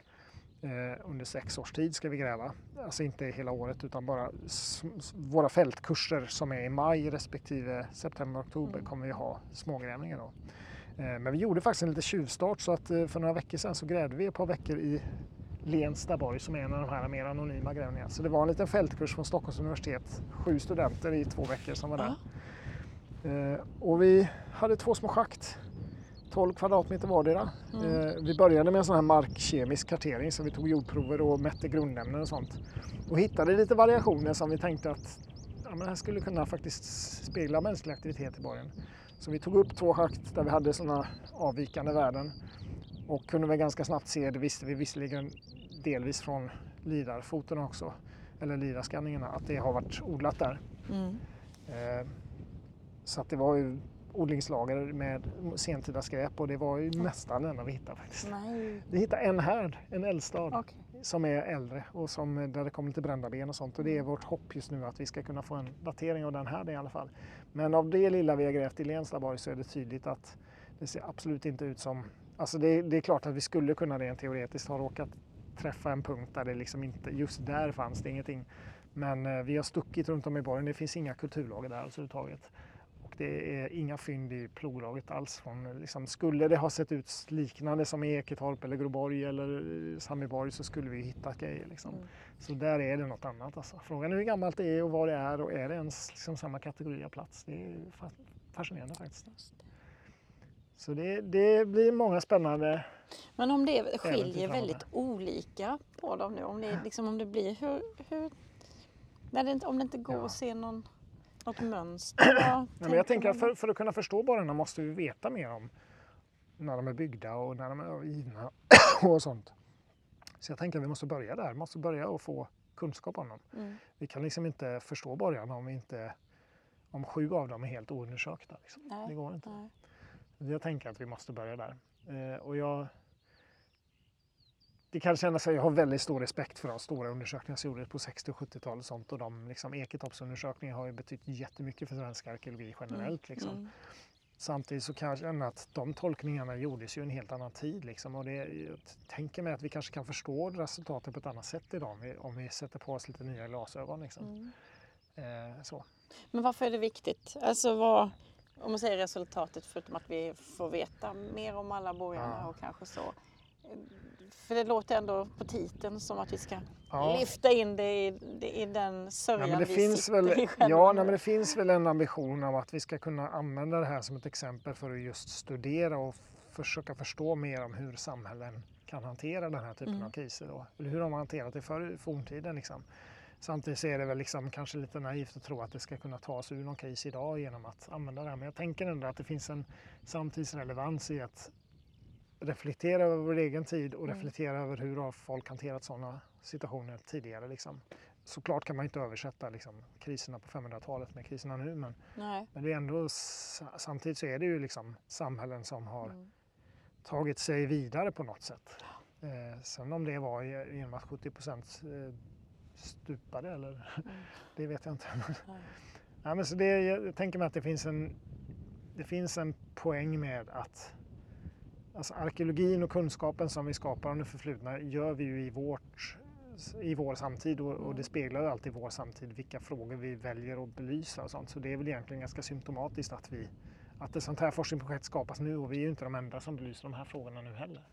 Eh, under sex års tid ska vi gräva. Alltså inte hela året utan bara våra fältkurser som är i maj respektive september-oktober mm. kommer vi ha smågrävningar då. Eh, men vi gjorde faktiskt en liten tjuvstart så att eh, för några veckor sedan så grävde vi ett par veckor i Lenstaborg som är en av de här mer anonyma grävningarna. Så det var en liten fältkurs från Stockholms universitet, sju studenter i två veckor som var där. Mm. Och vi hade två små schakt 12 kvadratmeter vardera. Mm. Eh, vi började med en sån här markkemisk kartering så vi tog jordprover och mätte grundämnen och sånt. Och hittade lite variationer som vi tänkte att ja, men här skulle kunna faktiskt spegla mänsklig aktivitet i borgen. Så vi tog upp två schakt där vi hade sådana avvikande värden och kunde väl ganska snabbt se, det visste vi visserligen delvis från lidarfoten också, eller lidarskanningarna, att det har varit odlat där. Mm. Eh, så att det var ju odlingslager med sentida skräp och det var ju nästan det enda vi hittade faktiskt. Nej. Vi hittade en härd, en eldstad, Okej. som är äldre och som, där det kommer lite brända ben och sånt. Och det är vårt hopp just nu att vi ska kunna få en datering av den här i alla fall. Men av det lilla vi har grävt i Lenslaborg så är det tydligt att det ser absolut inte ut som... Alltså det, det är klart att vi skulle kunna rent teoretiskt ha råkat träffa en punkt där det liksom inte, just där fanns det ingenting. Men eh, vi har stuckit runt om i borgen, det finns inga kulturlager där överhuvudtaget. Och det är inga fynd i ploglaget alls. Från, liksom, skulle det ha sett ut liknande som i Eketorp eller Groborg eller eh, Sandbyborg så skulle vi hitta grejer. Liksom. Mm. Så där är det något annat. Alltså. Frågan är hur gammalt det är och vad det är och är det ens liksom, samma kategori av plats. Det är fa- fascinerande faktiskt. Så det, det blir många spännande Men om det skiljer väldigt olika på dem nu, om det, liksom, om det blir hur, hur när det inte, om det inte går Ja. att se någon, något mönster? men jag tänker att för, för att kunna förstå borrarna måste vi veta mer om när de är byggda och när de är övergivna och sånt. Så jag tänker att vi måste börja där, vi måste börja och få kunskap om dem. Mm. Vi kan liksom inte förstå borgarna om, vi inte, om sju av dem är helt oundersökta. Liksom. Nej, Det går inte. nej. Jag tänker att vi måste börja där. Eh, och jag, det kan kännas att jag har väldigt stor respekt för de stora undersökningar som gjordes på 60 och 70-talet och sånt. Och de liksom, Eketorpsundersökningar har ju betytt jättemycket för svensk arkeologi generellt. Liksom. Mm. Samtidigt så kan jag känna att de tolkningarna gjordes ju en helt annan tid. Liksom. Och det, jag tänker mig att vi kanske kan förstå resultatet på ett annat sätt idag om vi, om vi sätter på oss lite nya glasögon. Liksom. Mm. Eh, så. Men varför är det viktigt? Alltså vad, om man säger resultatet förutom att vi får veta mer om alla borgarna Ja. och kanske så. För det låter ändå på titeln som att vi ska Ja. lyfta in det i, i den sörjan Ja, men det vi finns sitter väl, i själva ja, nej, men det finns väl en ambition av att vi ska kunna använda det här som ett exempel för att just studera och försöka förstå mer om hur samhällen kan hantera den här typen Mm. av kriser. Då. Eller hur de har hanterat det förr i forntiden. Liksom. Samtidigt så är det väl liksom kanske lite naivt att tro att det ska kunna tas ur någon kris idag genom att använda det här. Men jag tänker ändå att det finns en samtidsrelevans i att reflektera över vår egen tid och Mm. reflektera över hur folk hanterat sådana situationer tidigare. Liksom. Såklart kan man inte översätta liksom, kriserna på 500-talet med kriserna nu men, Nej. men det är ändå, samtidigt så är det ju liksom samhällen som har Mm. tagit sig vidare på något sätt. Eh, sen om det var ge- genom att 70 procent eh, stupade eller Mm. det vet jag inte. Nej. Ja, men så det, jag tänker mig att det finns en, det finns en poäng med att alltså arkeologin och kunskapen som vi skapar om det förflutna gör vi ju i, vårt, i vår samtid och, och det speglar alltid vår samtid vilka frågor vi väljer att belysa och sånt. Så det är väl egentligen ganska symptomatiskt att, vi, att ett sånt här forskningsprojekt skapas nu och vi är ju inte de enda som belyser de här frågorna nu heller.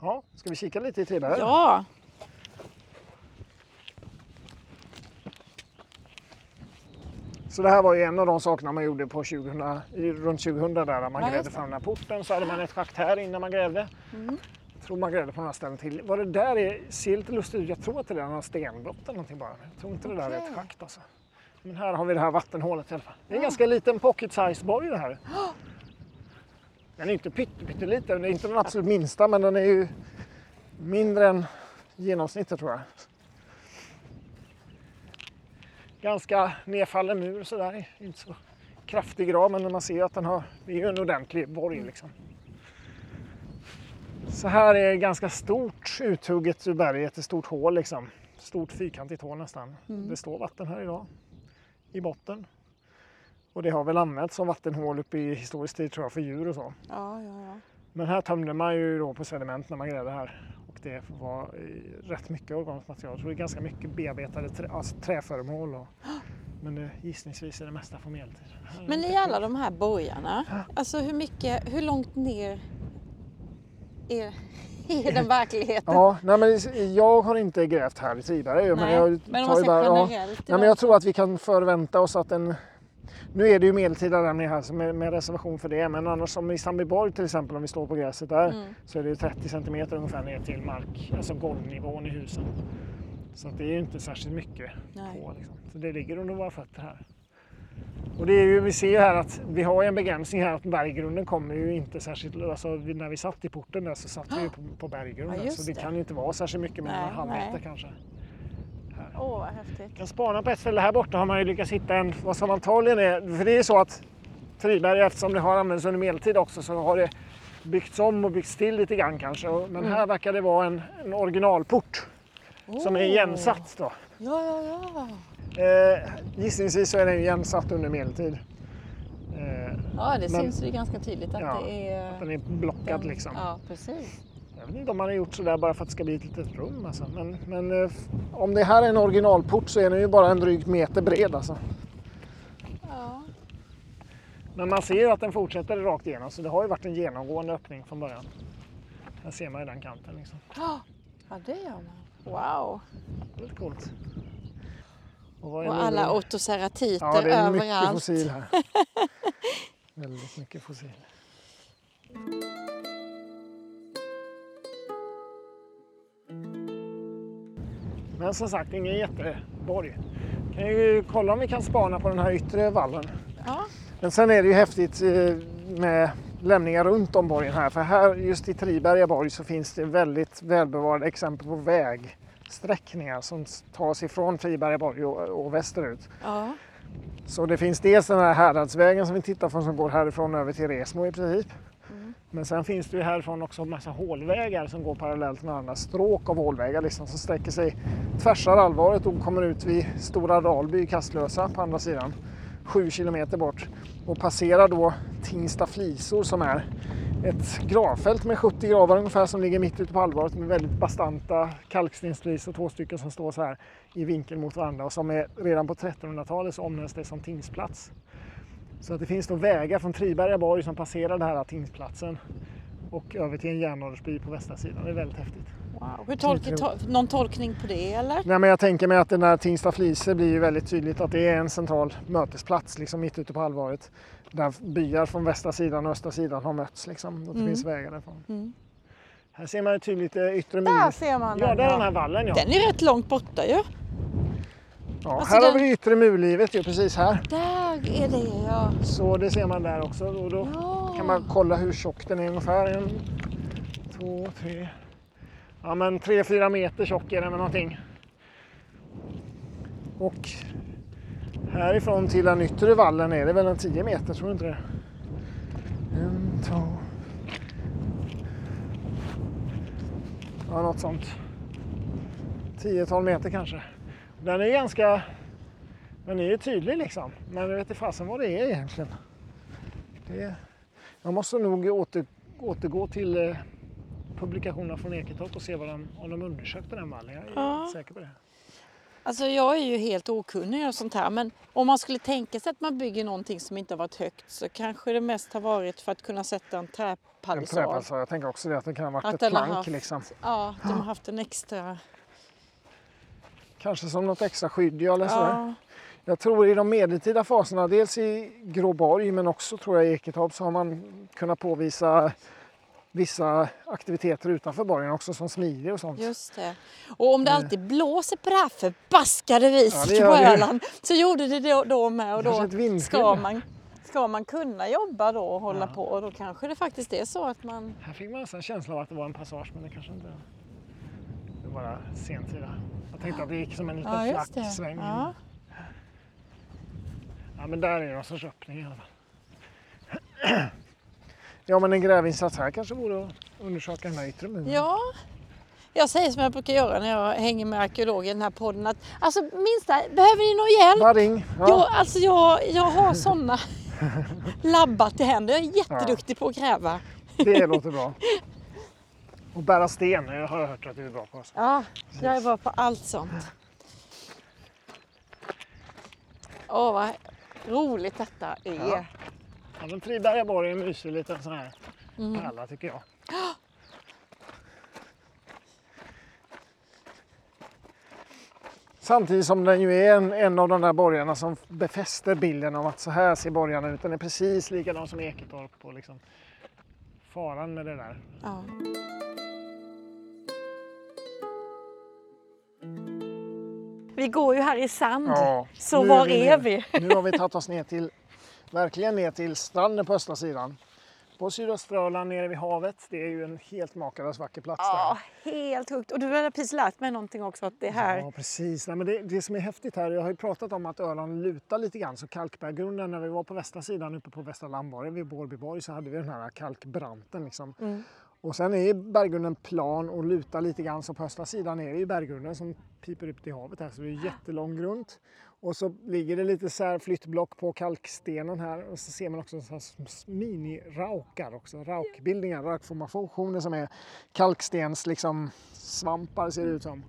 Ja, ska vi kika lite i Tribberg? Ja, Så det här var ju en av de sakerna man gjorde på 2000, i- runt 2000 där, man Ja, grävde fram den här porten så hade man ett schakt här innan man grävde. Mm. Jag tror man grävde på några ställen till. Vad det där är, ser lite lustigt ut. Jag tror att det där är några stenbrott eller någonting bara. Jag tror inte det där är ett schakt alltså. Men här har vi det här vattenhålet i alla fall. Det är en ganska liten pocket size borg det här. Den är inte pytte- pytteliten, det är inte den absolut minsta men den är ju mindre än genomsnittet tror jag. Ganska nedfallen mur sådär, inte så kraftig grav men man ser att den har, det är ju en ordentlig borg liksom. Så här är ganska stort uthugget ur berget, ett stort hål liksom. Stort fyrkantigt hål nästan. Mm. Det står vatten här idag i botten. Och det har väl använts som vattenhål uppe i historisk tid tror jag för djur och så. ja, ja, ja. Men här tömde man ju då på sediment när man grävde här. Det var eh, rätt mycket organiskt material. Tror det är ganska mycket bearbetade trä, alltså träföremål. Och, men eh, gissningsvis är det mesta från medeltid. Här är Men i alla de här borgarna, alltså hur mycket, hur långt ner är, är den verkligheten? Ja, nej, men jag har inte grävt här i Triberg. Men, Nej, jag men tar bara, ja, nej, men jag tror att vi kan förvänta oss att en... Nu är det ju medeltida lämning här med, med reservation för det. Men annars som i Sandbyborg till exempel om vi står på gräset där. Mm. Så är det 30 centimeter ungefär ner till mark, alltså golvnivån i husen. Så det är ju inte särskilt mycket Nej. på. Liksom. Så det ligger under våra fötter här. Och det är ju, vi ser ju här att vi har en begränsning här att berggrunden kommer ju inte särskilt, alltså när vi satt i porten där så satt vi ju på, på berggrunden Ja, så det, det. kan ju inte vara särskilt mycket mer än Nej, en halv meter kanske. Åh, vad häftigt. Jag kan spana på ett ställe här borta har man ju lyckats hitta en, vad som antagligen är, för det är så att Friberg eftersom det har använts under medeltid också så har det byggts om och byggts till lite grann kanske. Men här verkar det vara en, en originalport som är igensatt då. Ja, ja, ja. Eh, gissningsvis så är den igensatt under medeltid. Eh, Ja, det Men- syns ju ganska tydligt att Ja, det är... den är blockad den- liksom. Ja, precis. Jag vet inte om man har gjort sådär bara för att det ska bli ett litet rum. Alltså. Men, men eh, om det här är en originalport så är den ju bara en dryg meter bred. Alltså. Ja. Men man ser ju att den fortsätter rakt igenom så det har ju varit en genomgående öppning från början. Här ser man ju den kanten. Liksom. Ja, det gör man. Wow. Väldigt coolt. Och, Och alla det? otoceratiter Ja, det är mycket överallt. fossil här. Väldigt mycket fossil. Men som sagt, ingen jätteborg. Kan ju kolla om vi kan spana på den här yttre vallen. Ja. Men sen är det ju häftigt eh, med lämningar runt om borgen här. För här just i Triberga borg så finns det väldigt välbevarade exempel på vägsträckningar som tas ifrån Triberga borg och, och västerut. ja. Så det finns dels den här Häradsvägen som vi tittar på som går härifrån över till Resmo i princip. Men sen finns det ju härifrån också en massa hålvägar som går parallellt med andra stråk av hålvägar liksom, som sträcker sig tvärsar allvaret och kommer ut vid Stora Dalby i Kastlösa på andra sidan. Sju kilometer bort och passerar då Tingsta Flisor som är ett gravfält med 70 gravar ungefär som ligger mitt ute på allvaret med väldigt bastanta kalkstensflisor, två stycken som står så här i vinkel mot varandra och som är redan på 1300-talet så omnämns det som tingsplats. Så att det finns då vägar från Triberga borg som passerar den här tingsplatsen och över till en järnåldersby på västra sidan. Det är väldigt häftigt. Wow. Hur tolkar, to- någon tolkning på det eller? Nej, men jag tänker mig att den här Tingsta Fliser blir ju väldigt tydligt att det är en central mötesplats liksom mitt ute på allvaret. Där byar från västra sidan och östra sidan har mötts liksom. Och det Mm. finns vägar därifrån. Mm. Här ser man ju tydligt eh, yttre Där ser man Ja, den. där är den här vallen ja. Den är rätt långt borta ju. Ja alltså här har den- vi yttre murlivet ju precis här. Där är det ja. Så det ser man där också. Och då ja. kan man kolla hur tjock den är ungefär. En, två, tre. Ja men tre, fyra meter tjock är den med någonting. Och härifrån till den yttre vallen är det väl en 10 meter, tror du inte det? En, två. Ja, något sånt. 10-12 meter kanske. Den är ganska... Den är ju tydlig liksom. Men jag vet inte fasen vad det är egentligen. Det, jag måste nog åter, återgå till eh, publikationerna från Eketorp och se vad de, om de undersökte den vallen. Jag är Ja. säker på det. Alltså jag är ju helt okunnig och sånt här men om man skulle tänka sig att man bygger någonting som inte har varit högt så kanske det mest har varit för att kunna sätta en En träpalisad. Jag tänker också det att det kan ha varit Att ett plank haft- liksom. Ja, de har haft en extra... Kanske som något extra skydd eller. Ja, Jag tror i de medeltida faserna, dels i Gråborg men också tror jag i Eketorp så har man kunnat påvisa vissa aktiviteter utanför borgen också som smidig och sånt. just det. Och om det alltid blåser på det här förbaskade viset Ja, på. Öland så gjorde det då, då med och då ska man, ska man kunna jobba då och hålla Ja. på och då kanske det faktiskt är så att man... Här fick man nästan känslan av att det var en passage men det kanske inte det var bara sentida. Jag tänkte att det gick som en liten Ja, flack sväng. Ja. Ja, men där är någon sorts öppning i alla fall. Ja, men en grävinsats här kanske vore att undersöka den här yttre muren. Ja, jag säger som jag brukar göra när jag hänger med arkeologer i den här podden att alltså minsta, behöver ni någon hjälp? Bara ring. Ja. Jag, alltså jag, jag har sådana labbat i händer. Jag är jätteduktig på att gräva. Det låter bra. Och bära sten jag har hört att du är bra på. Alltså. Ja, jag är bra på allt sånt. Åh, vad roligt detta är. Ja. Ja, men Friberga borg är en mysig liten sån här Mm. pärla tycker jag. Samtidigt som den ju är en, en av de där borgarna som befäster bilden av att så här ser borgarna ut. Den är precis likadan som Eketorp och liksom faran med det där. Ja. Vi går ju här i sand. Så nu var vi är vi? Nu har vi tagit oss ner till verkligen ner till stranden på östra sidan. På sydöstra Öland nere vid havet. Det är ju en helt makalös vacker plats Ja, där. helt sjukt. Och du har precis lärt mig någonting också att det här... Ja, precis. Nej, men det, det som är häftigt här, jag har ju pratat om att Öland lutar lite grann. Så kalkberggrunden, när vi var på västra sidan uppe på Västra Landborgen vid Borbyborg så hade vi den här kalkbranten. Liksom. Mm. Och sen är berggrunden plan och lutar lite grann så på östra sidan är det ju berggrunden som piper upp till havet här så det är jättelång grund. Och så ligger det lite så här flyttblock på kalkstenen här och så ser man också så här mini-raukar också, raukbildningar, raukformationer som är kalkstens liksom svampar ser det ut som.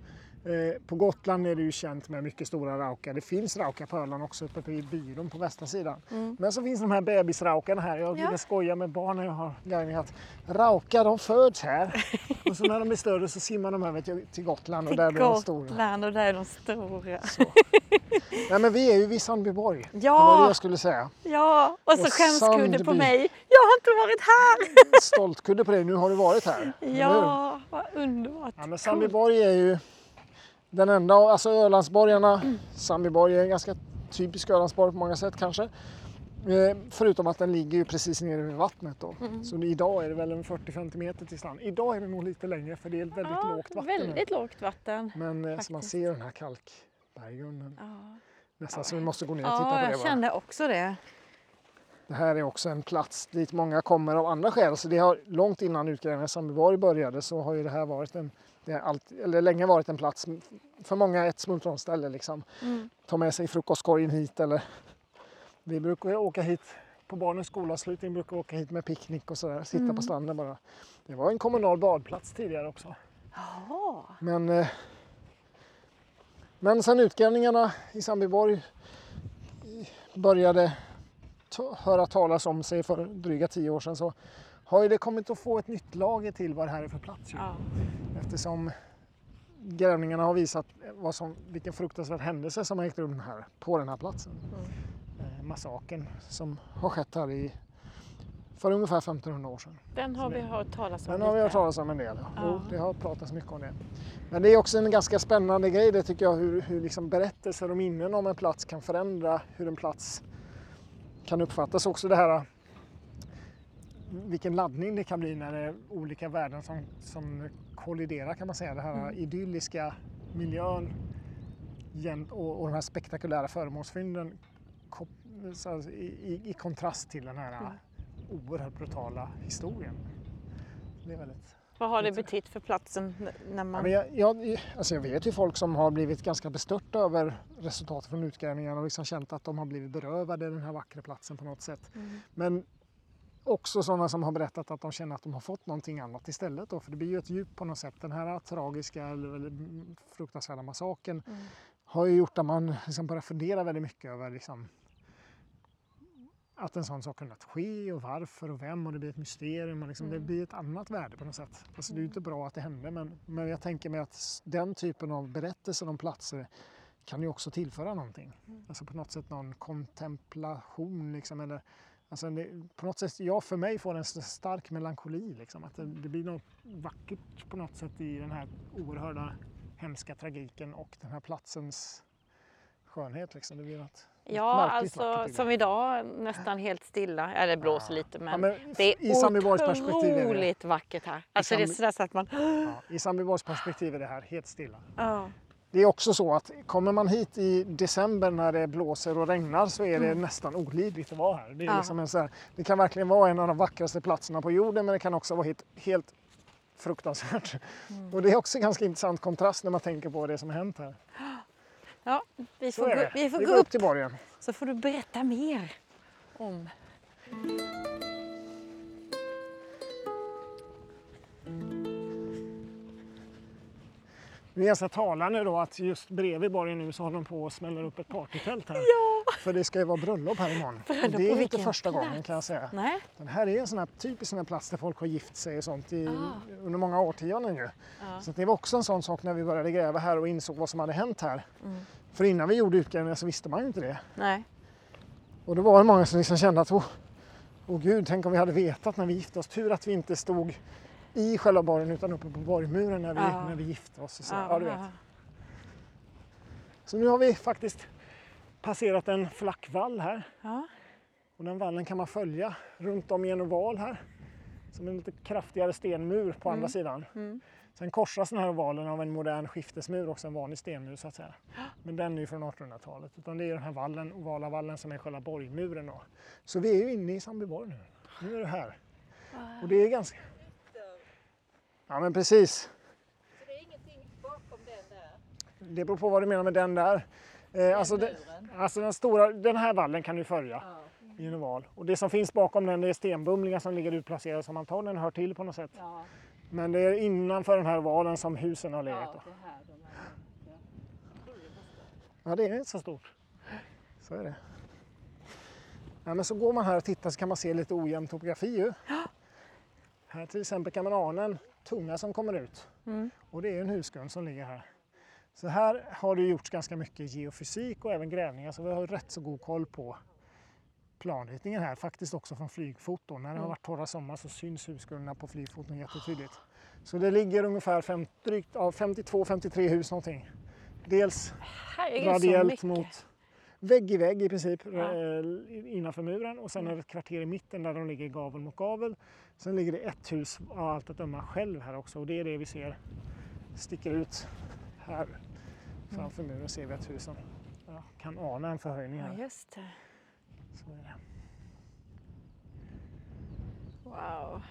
Eh, på Gotland är det ju känt med mycket stora raukar. Det finns raukar på Öland också uppe vid byrån på västra sidan. Men så finns de här bebisraukarna här. Jag brukar Ja. skoja med barn när jag har guidning att raukar de föds här och så när de blir större så simmar de över till, till Gotland och Till där blir de stora. Gotland och där är de stora. Nej men vi är ju vid Sandbyborg. Det var det Ja, jag skulle säga. ja. Och så Och skämskudde på mig. Jag har inte varit här! Stoltkudde på dig, nu har du varit här. Ja, vad underbart. Ja, men Sandbyborg är ju den enda, alltså Ölandsborgarna, Sandbyborg är en ganska typisk Ölandsborg på många sätt kanske. Eh, förutom att den ligger ju precis nere vid vattnet då. Så idag är det väl en 40-50 meter till strand. Idag är det nog lite längre för det är väldigt Ja, lågt vatten. nu. väldigt lågt vatten. Men eh, så man ser den här kalkberggrunden. Ja, Nästan så vi måste gå ner och titta ja på det. jag va? kände också det. Det här är också en plats dit många kommer av andra skäl. Så det har, långt innan utgrävningen i Sandbyborg började så har ju det här varit en, det har alltid, eller länge varit en plats för många ett smultronställe. Liksom. Mm. Ta med sig frukostkorgen hit eller vi brukar åka hit på barnens skolavslutning brukar vi åka hit med picknick och sådär, sitta Mm. på stranden bara. Det var en kommunal badplats tidigare också. Jaha. Men, eh, men sen utgrävningarna i Sandbyborg började höra talas om sig för dryga tio år sedan så har ju det kommit att få ett nytt lager till vad det här är för plats. Ju. Ja. Eftersom grävningarna har visat vad som, vilken fruktansvärd händelse som har ägt rum här på den här platsen. Eh, massakern som har skett här i, för ungefär 1500 år sedan. Den har vi hört talas om Den har vi hört lite. talas om en del. Ja. Ja. Det har pratats mycket om det. Men det är också en ganska spännande grej det tycker jag hur, hur liksom berättelser och minnen om en plats kan förändra hur en plats kan uppfattas. Också det här vilken laddning det kan bli när det är olika värden som, som kolliderar kan man säga. Den här idylliska miljön och, och de här spektakulära föremålsfynden i, i, kontrast till den här oerhört brutala historien. Det är väldigt... Vad har det betytt för platsen när Ja, man... men jag, jag, alltså jag vet ju folk som har blivit ganska bestörta över resultatet från utgrävningarna och liksom känt att de har blivit berövade den här vackra platsen på något sätt. Mm. Men också sådana som har berättat att de känner att de har fått någonting annat istället. Då, för det blir ju ett djup på något sätt. Den här tragiska eller, fruktansvärda massakern Mm. har ju gjort att man liksom börjar fundera väldigt mycket över liksom, att en sån sak kunnat ske och varför och vem och det blir ett mysterium och liksom, det Mm. blir ett annat värde på något sätt. Alltså, det är ju inte bra att det hände men, men jag tänker mig att den typen av berättelser om platser kan ju också tillföra någonting. Mm. Alltså på något sätt någon kontemplation liksom, eller Alltså det, på något sätt, ja för mig får en stark melankoli liksom. Att det, det blir något vackert på något sätt i den här oerhörda hemska tragiken och den här platsens skönhet liksom. Det blir något Ja, i alltså som idag nästan helt stilla. Ja, det blåser Ja. lite men, Ja, men det är perspektiv är det, otroligt vackert här. Alltså det är sådär så att man... ja, i Sandbyborgs perspektiv är det här helt stilla. Ja. Det är också så att kommer man hit i december när det blåser och regnar så är det nästan olidligt att vara här. Det, är liksom en så här, det kan verkligen vara en av de vackraste platserna på jorden men det kan också vara helt, helt fruktansvärt. Och det är också en ganska intressant kontrast när man tänker på det som hänt här. ja, vi får, gå, vi får vi gå upp upp till borgen. så får du berätta mer om... Det är ganska talande då att just bredvid borgen nu så håller de på och smäller upp ett partytält här. Ja! För det ska ju vara bröllop här imorgon. Bröllop det är inte första plats? gången kan jag säga. Nej? Den här är en sån här typisk sån här plats där folk har gift sig och sånt i, Ah. under många årtionden ju. Ja. Så det var också en sån sak när vi började gräva här och insåg vad som hade hänt här. Mm. För innan vi gjorde utgrävningar så visste man ju inte det. Nej. Och då var det många som liksom kände att åh, åh gud, tänk om vi hade vetat när vi gifte oss. Tur att vi inte stod i själva borgen utan uppe på borgmuren när vi, Ja. när vi gifte oss. Och så. Ja, Ja, du vet. så nu har vi faktiskt passerat en flack vall här. Ja. Och den vallen kan man följa runt om i en oval här. Som en lite kraftigare stenmur på andra sidan. Mm. Sen korsas den här ovalen av en modern skiftesmur, också en vanlig stenmur så att säga. Men den är ju från 1800-talet. Utan det är den här vallen, ovala vallen som är själva borgmuren. Då. Så vi är ju inne i Sandbyborg nu. Nu är det här. Och det är ganska... Ja men precis. Så det är ingenting bakom den där? Det beror på vad du menar med den där. Eh, alltså, det, muren? alltså den, stora, den här vallen kan du följa Ja. i en oval. Och det som finns bakom den är stenbumlingar som ligger utplacerade som antagligen hör till på något sätt. Ja, Men det är innanför den här ovalen som husen har legat. ja det här. De här. Ja, det är inte så stort. Så är det. Ja, men så går man här och tittar så kan man se lite ojämn topografi ju. Här till exempel kan man ana en tunga som kommer ut. Mm. Och det är en husgrund som ligger här. Så här har det gjorts ganska mycket geofysik och även grävningar så vi har rätt så god koll på planritningen här. Faktiskt också från flygfoton. När det har varit torra sommar så syns husgrunderna på flygfoton jättetydligt. Så det ligger ungefär fem, drygt, ja, 52-53 hus någonting. Dels radiellt mot vägg i vägg i princip Ja. eh, innanför muren och sen är det ett kvarter i mitten där de ligger gavel mot gavel. Sen ligger det ett hus av allt att döma själv här också och det är det vi ser sticker ut här framför muren ser vi att husen ja, kan ana en förhöjning Ja, här. just det. Så är det. Wow.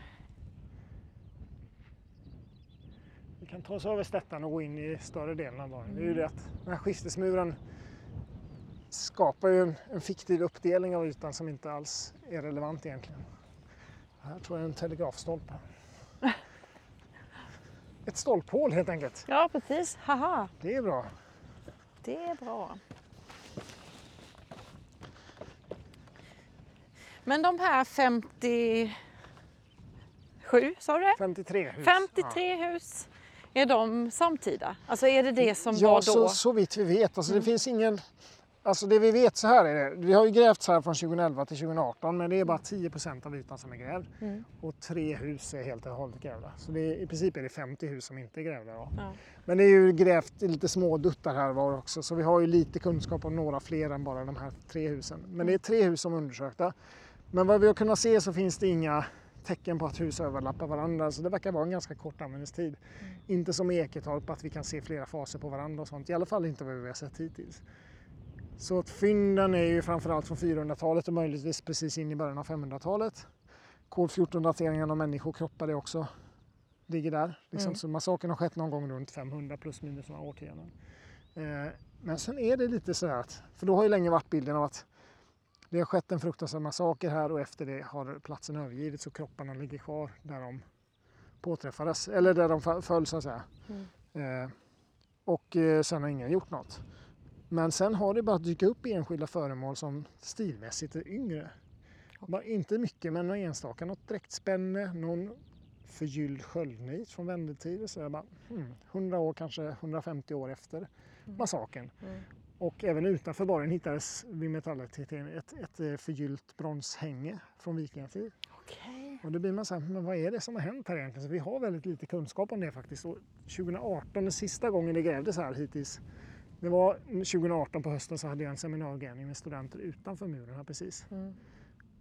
Vi kan ta oss över Stättan och gå in i större delen av borgen. Det är ju det att den här skiftesmuren skapar ju en, en fiktiv uppdelning av ytan som inte alls är relevant egentligen. Här tror jag en telegrafstolpe. Ett stolphål helt enkelt. Ja, precis. Haha, Det är bra. det är bra. Men de här 57, sa du det? 53 hus. 53 hus, är de samtida? Alltså är det det som ja, var så, då? så vitt vi vet. Alltså, Det finns ingen... Alltså det vi vet så här är det. Vi har ju grävt så här från 2011 till 2018 men det är bara 10% av ytan som är grävd. Mm. Och tre hus är helt och hållet grävda. Så det är, i princip är det 50 hus som inte är grävda. Då. Ja. Men det är ju grävt lite små duttar här var också så vi har ju lite kunskap om några fler än bara de här tre husen. Men det är tre hus som är undersökta. Men vad vi har kunnat se så finns det inga tecken på att hus överlappar varandra så det verkar vara en ganska kort användningstid. Inte som i Eketorp att vi kan se flera faser på varandra och sånt. I alla fall inte vad vi har sett hittills. Så att fynden är ju framförallt från 400-talet och möjligtvis precis in i början av 500-talet. Kod 14-dateringen av människokroppar är också ligger där. Liksom. Mm. Så massakern har skett någon gång runt 500 plus minus några årtionden. Eh, men sen är det lite så här att, för då har ju länge varit bilden av att det har skett en fruktansvärd massaker här och efter det har platsen övergivits och kropparna ligger kvar där de påträffades, eller där de föll så att säga. Mm. Eh, och eh, sen har ingen gjort något. Men sen har det bara dykt upp enskilda föremål som stilmässigt är yngre. Bara inte mycket men någon enstaka, något dräktspänne, någon förgylld sköldnit från vändeltider. Så jag bara, hmm, 100 år, kanske 150 år efter massakern. Mm. Och även utanför borgen hittades vid metallarteten ett, ett eh, förgyllt bronshänge från vikingatid. Okej. Och då blir man så här, men vad är det som har hänt här egentligen? Så vi har väldigt lite kunskap om det faktiskt. Och 2018, den sista gången det grävdes här hittills, det var 2018 på hösten så hade jag en seminargrävning med studenter utanför muren här precis. Mm.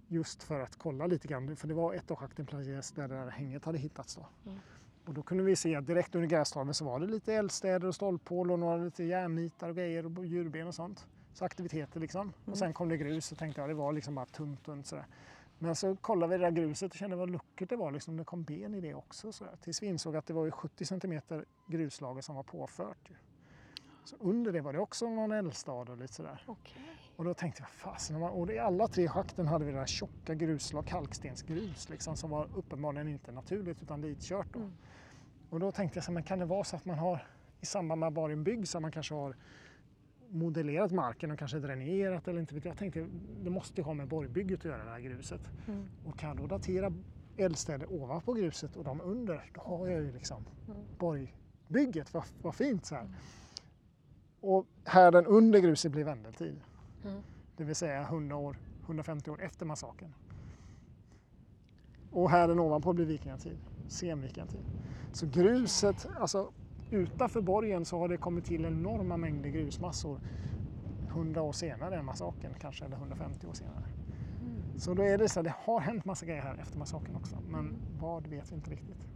Just för att kolla lite grann, för det var ett av schakten placerades där det där hänget hade hittats då. Mm. Och då kunde vi se att direkt under grästormen så var det lite eldstäder och stolphål och några lite järnnitar och grejer och djurben och sånt. Så aktiviteter liksom. Mm. Och sen kom det grus och tänkte jag det var liksom bara tunt, tunt sådär. Men så kollade vi det där gruset och kände vad luckert det var. Liksom, det kom ben i det också. Så där. Tills vi insåg att det var ju 70 centimeter gruslager som var påfört. Ju. Så under det var det också någon eldstad och lite sådär. Okej. Och då tänkte jag, fasen, man- och i alla tre schakten hade vi det där tjocka gruslag, kalkstensgrus liksom, som var uppenbarligen inte naturligt utan ditkört. Då. Mm. Och då tänkte jag, så, här, men kan det vara så att man har i samband med att borgen byggs, så man kanske har modellerat marken och kanske dränerat eller inte vet jag. Tänkte, det måste ju ha med borgbygget att göra det här gruset. Mm. Och kan jag då datera eldstäder ovanpå gruset och de under, då har jag ju liksom Mm. borgbygget. Vad, vad fint så här. Och härden under gruset blir vändeltid. Mm. Det vill säga 100 år, 150 år efter massakern. Och härden ovanpå blir vikingatid, senvikingatid. Så gruset, alltså utanför borgen så har det kommit till enorma mängder grusmassor 100 år senare än massakern kanske, eller 150 år senare. Så då är det så att det har hänt massa grejer här efter massakern också. Men vad vet vi inte riktigt.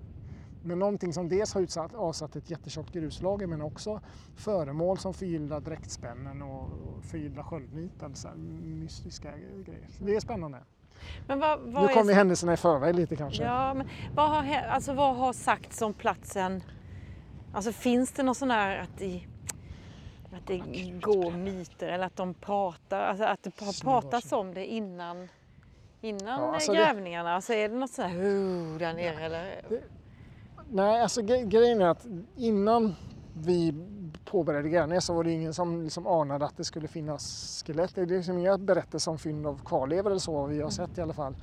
Men någonting som dels har utsatt, avsatt ett jättetjockt gruslager men också föremål som förgyllda dräktspännen och förgyllda sköldnitar. Så mystiska grejer. Så det är spännande. Men vad, vad nu är- kommer händelserna i förväg lite kanske. Ja, men vad har, alltså, vad har sagts om platsen? Alltså finns det någon sån här att det, att det går myter eller att de pratar, alltså att det har pratats om det innan, innan Ja, alltså det- grävningarna? Alltså är det något sånt här där nere eller? Nej, alltså gre- grejen är att innan vi påbörjade grävningen så var det ingen som liksom anade att det skulle finnas skelett. Det är liksom inga berättelser om fynd av kvarlevor eller så vad vi har sett i alla fall.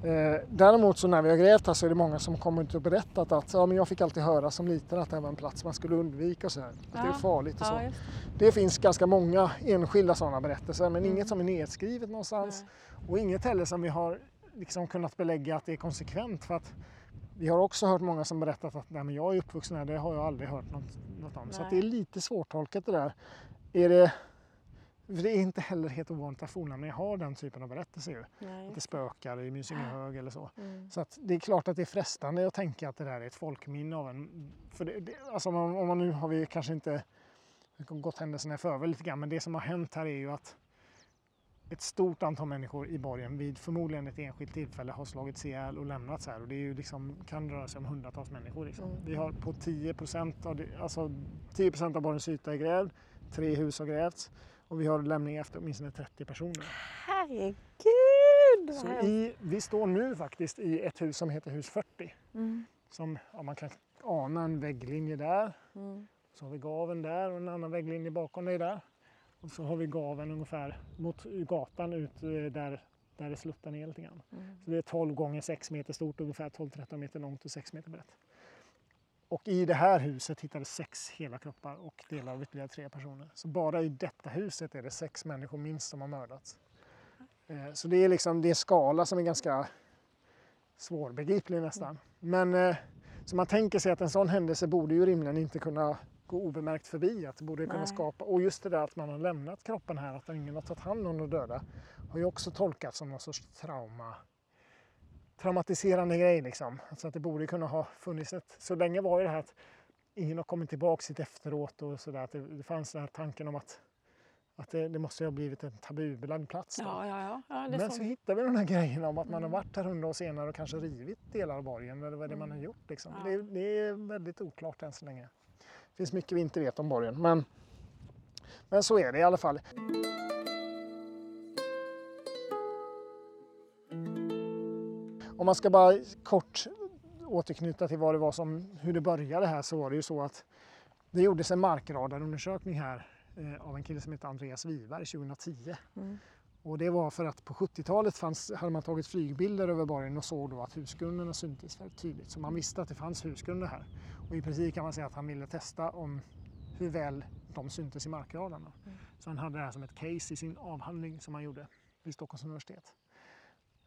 Eh, däremot så när vi har grävt här så är det många som kommer ut och berättat att ja, men jag fick alltid höra som liten att det här var en plats man skulle undvika och så här. Att det är Ja, farligt och så. Ja, Det finns ganska många enskilda sådana berättelser men Mm. inget som är nedskrivet någonstans. Och inget heller som vi har liksom kunnat belägga att det är konsekvent. För att vi har också hört många som berättat att Nej, men jag är uppvuxen här, det har jag aldrig hört något, något om. Så att det är Nej. lite svårtolkat det där. Är det, det är inte heller helt ovanligt att fornlämningar har den typen av berättelser. Ju. Nej. Att det spökar i Mysingehög eller så. Mm. Så att det är klart att det är frestande att tänka att det där är ett folkminne av en... För det, det, alltså om, man, om man nu har vi kanske inte gått händelserna i förväg lite grann, men det som har hänt här är ju att ett stort antal människor i borgen vid förmodligen ett enskilt tillfälle har slagits ihjäl och lämnats här och det är ju liksom, kan röra sig om hundratals människor. Liksom. Mm. Vi har på 10 av, det, alltså 10 av borgens yta är grävd, tre hus har grävts och vi har lämning efter åtminstone 30 personer. Herregud! Så i, vi står nu faktiskt i ett hus som heter hus 40. Mm. Som, ja, man kan ana en vägglinje där. Mm. Så har vi gaven där och en annan vägglinje bakom dig där. Och så har vi gaven ungefär mot gatan ut eh, där, där det sluttar ner lite grann. Mm. Så det är 12 gånger 6 meter stort, ungefär 12-13 meter långt och 6 meter brett. Och i det här huset hittades sex hela kroppar och delar av ytterligare tre personer. Så bara i detta huset är det sex människor minst som har mördats. Eh, Så det är liksom det är en skala som är ganska svårbegriplig nästan. Men eh, så man tänker sig att en sån händelse borde ju rimligen inte kunna gå obemärkt förbi. Att det borde kunna Nej. skapa, och just det där att man har lämnat kroppen här, att ingen har tagit hand om de döda, har ju också tolkats som någon sorts trauma traumatiserande grej liksom. Alltså att det borde kunna ha funnits ett... Så länge var ju det här att ingen har kommit tillbaka sitt efteråt och sådär. Att det, det fanns den här tanken om att, att det, det måste ha blivit en tabubelagd plats. Ja, ja, ja. Men så. så hittar vi den här grejen om att man har Mm. varit här hundra år senare och kanske rivit delar av borgen eller vad det är man har Mm. gjort. Liksom. Det, det är väldigt oklart än så länge. Det finns mycket vi inte vet om borgen men, men så är det i alla fall. Om man ska bara kort återknyta till vad det var som, hur det började här så var det ju så att det gjordes en markradarundersökning här eh, av en kille som heter Andreas Wiberg 2010. Mm. Och det var för att på 70-talet fanns, hade man tagit flygbilder över borgen och såg då att husgrunderna syntes väldigt tydligt. Så man visste att det fanns husgrunder här. Och i princip kan man säga att han ville testa om hur väl de syntes i markradarna. Mm. Så han hade det här som ett case i sin avhandling som han gjorde vid Stockholms universitet.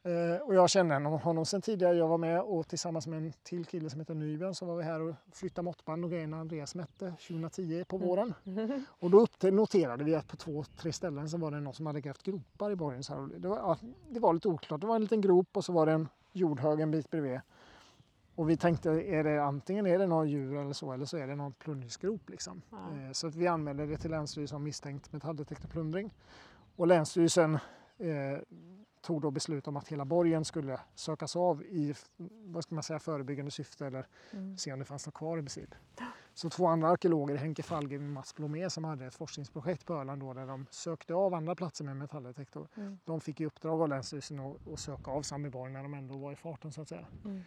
Eh, och jag kände honom- sedan tidigare. Jag var med och tillsammans med en till kille som heter Nybjörn så var vi här och flyttade måttband och grejerna Andreas mätte 2010 på våren. Och då noterade vi att på två, tre ställen så var det någon som hade grävt gropar i borgen. Så. Det, var, ja, det var lite oklart. Det var en liten grop och så var det en jordhög en bit bredvid. Och vi tänkte, är det antingen är det någon djur eller så eller så är det någon plundringsgrop. Liksom. Ja. Eh, Så att vi anmälde det till Länsstyrelsen misstänkt metalldetektorplundring. Och Länsstyrelsen eh, tog då beslut om att hela borgen skulle sökas av i vad ska man säga, förebyggande syfte eller Mm. se om det fanns något kvar i princip. Så två andra arkeologer, Henke Fallgren och Mats Blomé som hade ett forskningsprojekt på Öland då, där de sökte av andra platser med metalldetektor. Mm. De fick i uppdrag av Länsstyrelsen att, att söka av Sandbyborg när de ändå var i farten så att säga. Mm.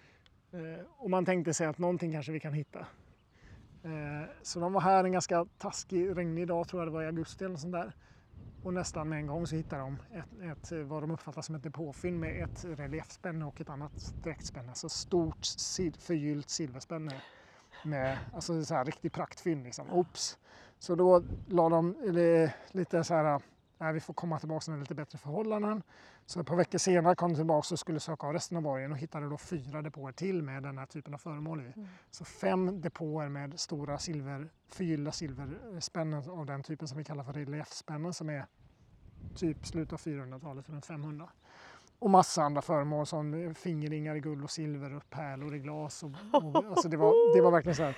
Eh, och man tänkte sig att någonting kanske vi kan hitta. Eh, så de var här en ganska taskig, regnig dag, tror jag det var i augusti eller sånt där. Och nästan med en gång så hittade de ett, ett, vad de uppfattar som ett depåfynd med ett reliefspänne och ett annat dräktspänne. Alltså stort sil- förgyllt silverspänne med alltså så här riktig praktfynd. Liksom. Oops. Så då la de eller, lite så här, nej, vi får komma tillbaka med lite bättre förhållanden. Så ett par veckor senare kom de tillbaka och skulle söka av resten av borgen och hittade då fyra depåer till med den här typen av föremål i. Mm. Så fem depåer med stora silver, förgyllda silverspännen av den typen som vi kallar för reliefspännen som är typ slutet av 400-talet, runt 500. och massa andra föremål som fingerringar i guld och silver och pärlor i glas. Och, och, alltså det, var, det var verkligen så här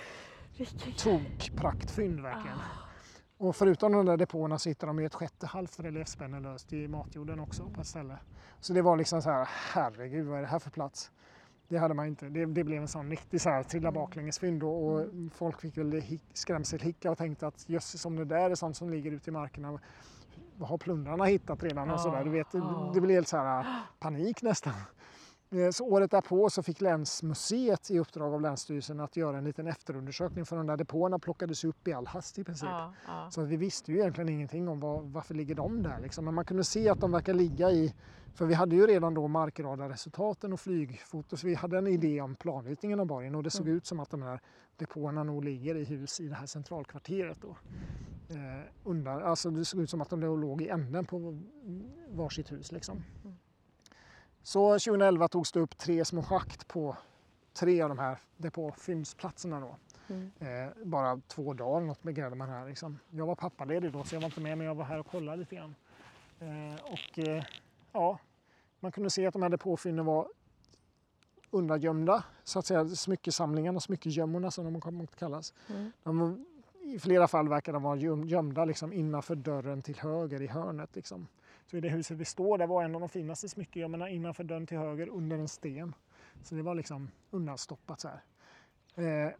tokpraktfynd verkligen. Och förutom de där depåerna så hittade de ju ett sjätte halvt reliefspänne löst i matjorden också på ett ställe. Så det var liksom så här, herregud vad är det här för plats? Det hade man inte. Det, det blev en sån riktig så här trilla Mm. baklängesfynd och, och folk fick väl hi- skrämselhicka och tänkte att jösses om det där är sånt som ligger ute i markerna vad har plundrarna hittat redan och sådär. Du vet, det, det blev helt så här panik nästan. Eh, Så året därpå så fick Länsmuseet i uppdrag av Länsstyrelsen att göra en liten efterundersökning för de där depåerna plockades upp i all hast i princip. Ja, ja. Så vi visste ju egentligen ingenting om var, varför ligger de där. Liksom. Men man kunde se att de verkar ligga i, för vi hade ju redan då markradarresultaten och flygfoto så vi hade en idé om planritningen av borgen och det såg ut som att de här depåerna nog ligger i hus i det här centralkvarteret. Då. Eh, undan, alltså det såg ut som att de låg i änden på varsitt hus. Liksom. Så 2011 togs det upp tre små schakt på tre av de här depåfyndsplatserna. Då. Mm. Eh, bara två dagar något begärde man här. Liksom. Jag var pappaledig då så jag var inte med men jag var här och kollade lite grann. Eh, och eh, ja, man kunde se att de här depåfynden var undangömda, så att säga smyckesamlingarna, smyckegömmorna som de kommer att kallas. Mm. De, I flera fall verkar de vara göm- gömda liksom, innanför dörren till höger i hörnet. Liksom. Så i det huset vi står där var en av de finaste smyckegömmorna innanför dörren till höger under en sten. Så det var liksom undanstoppat så här. Eh,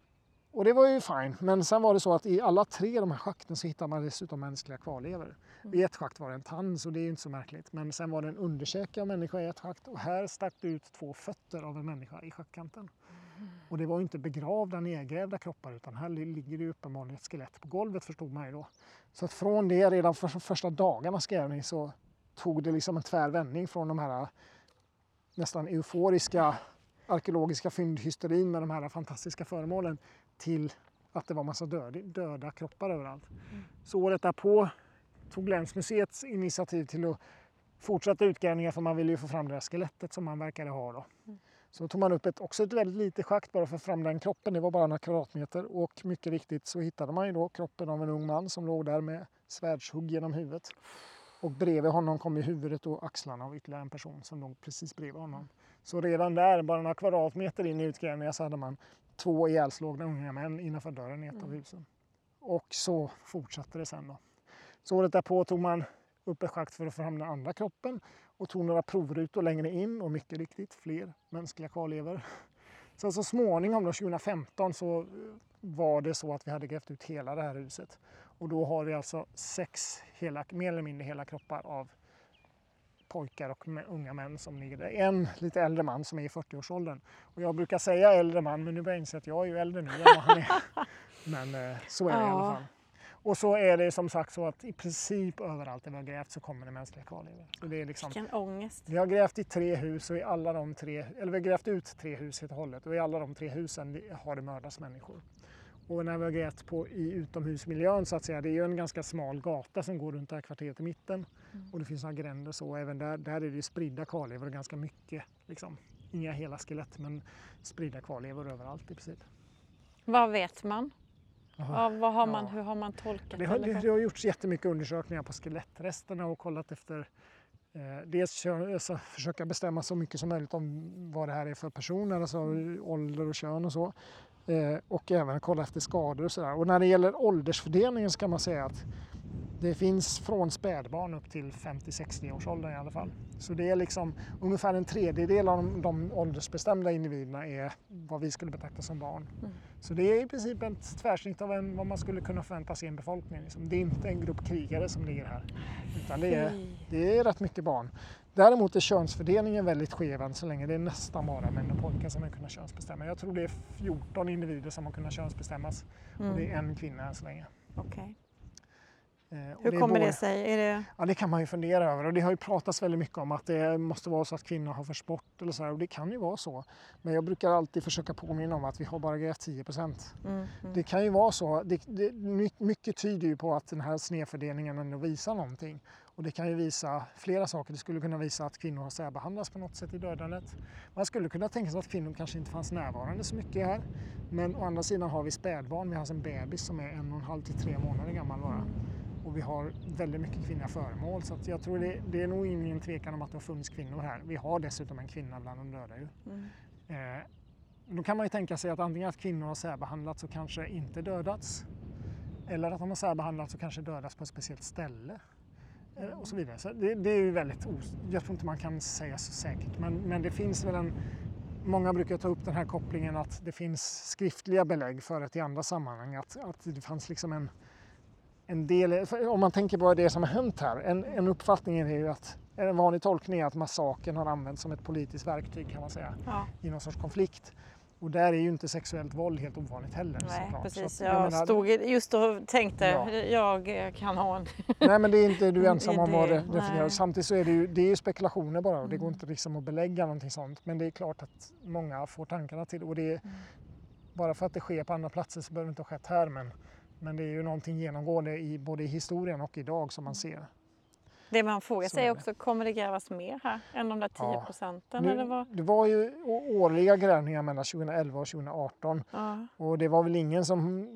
och det var ju fine, men sen var det så att i alla tre de här schakten så hittade man dessutom mänskliga kvarlevor. I ett schakt var det en tand så det är ju inte så märkligt. Men sen var det en underkäke av människa i ett schakt och här stack det ut två fötter av en människa i schaktkanten. Och det var ju inte begravda nedgrävda kroppar utan här li- ligger det uppenbarligen ett skelett på golvet förstod man ju då. Så att från det redan för första dagarnas grävning så tog det liksom en tvärvändning från de här nästan euforiska arkeologiska fyndhysterin med de här fantastiska föremålen till att det var massa död, döda kroppar överallt. Så året därpå tog Länsmuseets initiativ till att fortsätta utgrävningar för man ville ju få fram det där skelettet som man verkade ha då. Så tog man upp ett, också ett väldigt litet schakt bara för att få fram den kroppen, det var bara några kvadratmeter och mycket riktigt så hittade man ju då kroppen av en ung man som låg där med svärdshugg genom huvudet. Och bredvid honom kom ju huvudet och axlarna av ytterligare en person som låg precis bredvid honom. Så redan där, bara några kvadratmeter in i utgrävningen så hade man två ihjälslagna unga män innanför dörren i ett av husen. Och så fortsatte det sen då. Så året därpå tog man upp ett schakt för att få fram den andra kroppen och tog några provrutor längre in och mycket riktigt fler mänskliga kvarlevor. Sen så småningom då, 2015 så var det så att vi hade grävt ut hela det här huset. Och då har vi alltså sex hela, mer eller mindre hela kroppar av pojkar och unga män som ligger där. En lite äldre man som är i 40-årsåldern. Och jag brukar säga äldre man men nu börjar jag inse att jag är ju äldre nu än vad han är. Men eh, så är det i alla Ja. fall. Och så är det som sagt så att i princip överallt där vi har grävt så kommer det mänskliga kvarlevor. Så det är liksom, Vilken ångest. vi har grävt i tre hus och i alla de tre, eller vi har grävt ut tre hus helt och hållet och i alla de tre husen har det mördats människor. Och när vi har grävt på, i utomhusmiljön så att säga, det är ju en ganska smal gata som går runt det här kvarteret i mitten och det finns några gränder så även där, där är det ju spridda kvarlevor och ganska mycket. Liksom. Inga hela skelett men spridda kvarlevor överallt i princip. Vad vet man? Ja, vad har man, Ja. hur har man tolkat Det har, det, vad- det har gjorts jättemycket undersökningar på skelettresterna och kollat efter eh, dels alltså försöka bestämma så mycket som möjligt om vad det här är för personer, alltså ålder och kön och så. Eh, och även kolla efter skador och sådär. Och när det gäller åldersfördelningen så kan man säga att det finns från spädbarn upp till 50-60 års ålder i alla fall. Så det är liksom ungefär en tredjedel av de, de åldersbestämda individerna är vad vi skulle betrakta som barn. Mm. Så det är i princip ett tvärsnitt av en, vad man skulle kunna förvänta sig i en befolkning. Liksom. Det är inte en grupp krigare som ligger här. Utan det är, det är rätt mycket barn. Däremot är könsfördelningen väldigt skev än så länge. Det är nästan bara män och pojkar som har kunnat könsbestämma. Jag tror det är 14 individer som har kunnat könsbestämmas och det är en kvinna än så länge. Okej. Eh, Mm. Hur det kommer både- det sig? Är det... Ja, det kan man ju fundera över och det har ju pratats väldigt mycket om att det måste vara så att kvinnor har förts bort eller så här, och det kan ju vara så. Men jag brukar alltid försöka påminna om att vi har bara grävt 10 procent. Mm, mm. Det kan ju vara så. Det, det, my- mycket tyder ju på att den här snedfördelningen ändå visar någonting. Och det kan ju visa flera saker. Det skulle kunna visa att kvinnor har särbehandlats på något sätt i dödandet. Man skulle kunna tänka sig att kvinnor kanske inte fanns närvarande så mycket här. Men å andra sidan har vi spädbarn. Vi har alltså en bebis som är en och en halv till tre månader gammal bara. Och vi har väldigt mycket kvinnliga föremål så att jag tror det, det är nog ingen tvekan om att det har funnits kvinnor här. Vi har dessutom en kvinna bland de döda ju. Mm. Eh, då kan man ju tänka sig att antingen att kvinnor har särbehandlats och kanske inte dödats eller att de har särbehandlats och kanske dödats på ett speciellt ställe. Eh, och så vidare. Så det, det är ju väldigt os- Jag tror inte man kan säga så säkert men, men det finns väl en Många brukar ta upp den här kopplingen att det finns skriftliga belägg för det i andra sammanhang. Att, att det fanns liksom en, en del, om man tänker på det som har hänt här. En, en uppfattning är ju att en vanlig tolkning är att massakern har använts som ett politiskt verktyg kan man säga Ja. i någon sorts konflikt. Och där är ju inte sexuellt våld helt ovanligt heller. Nej, precis. Så att, jag menar, stod just och tänkte, Ja. jag kan ha en... Nej men det är inte du ensam om definierar. nej. Samtidigt så är det ju, det är ju spekulationer bara och det går Mm. inte liksom att belägga någonting sånt. Men det är klart att många får tankarna till och det är, Mm. bara för att det sker på andra platser så behöver det inte ha skett här men, men det är ju någonting genomgående i både i historien och idag som man ser. Det man frågar sig också, kommer det grävas mer här än de där 10 Ja. procenten? Nu, Eller vad? Det var ju årliga grävningar mellan 2011 och 2018 Ja, och det var väl ingen som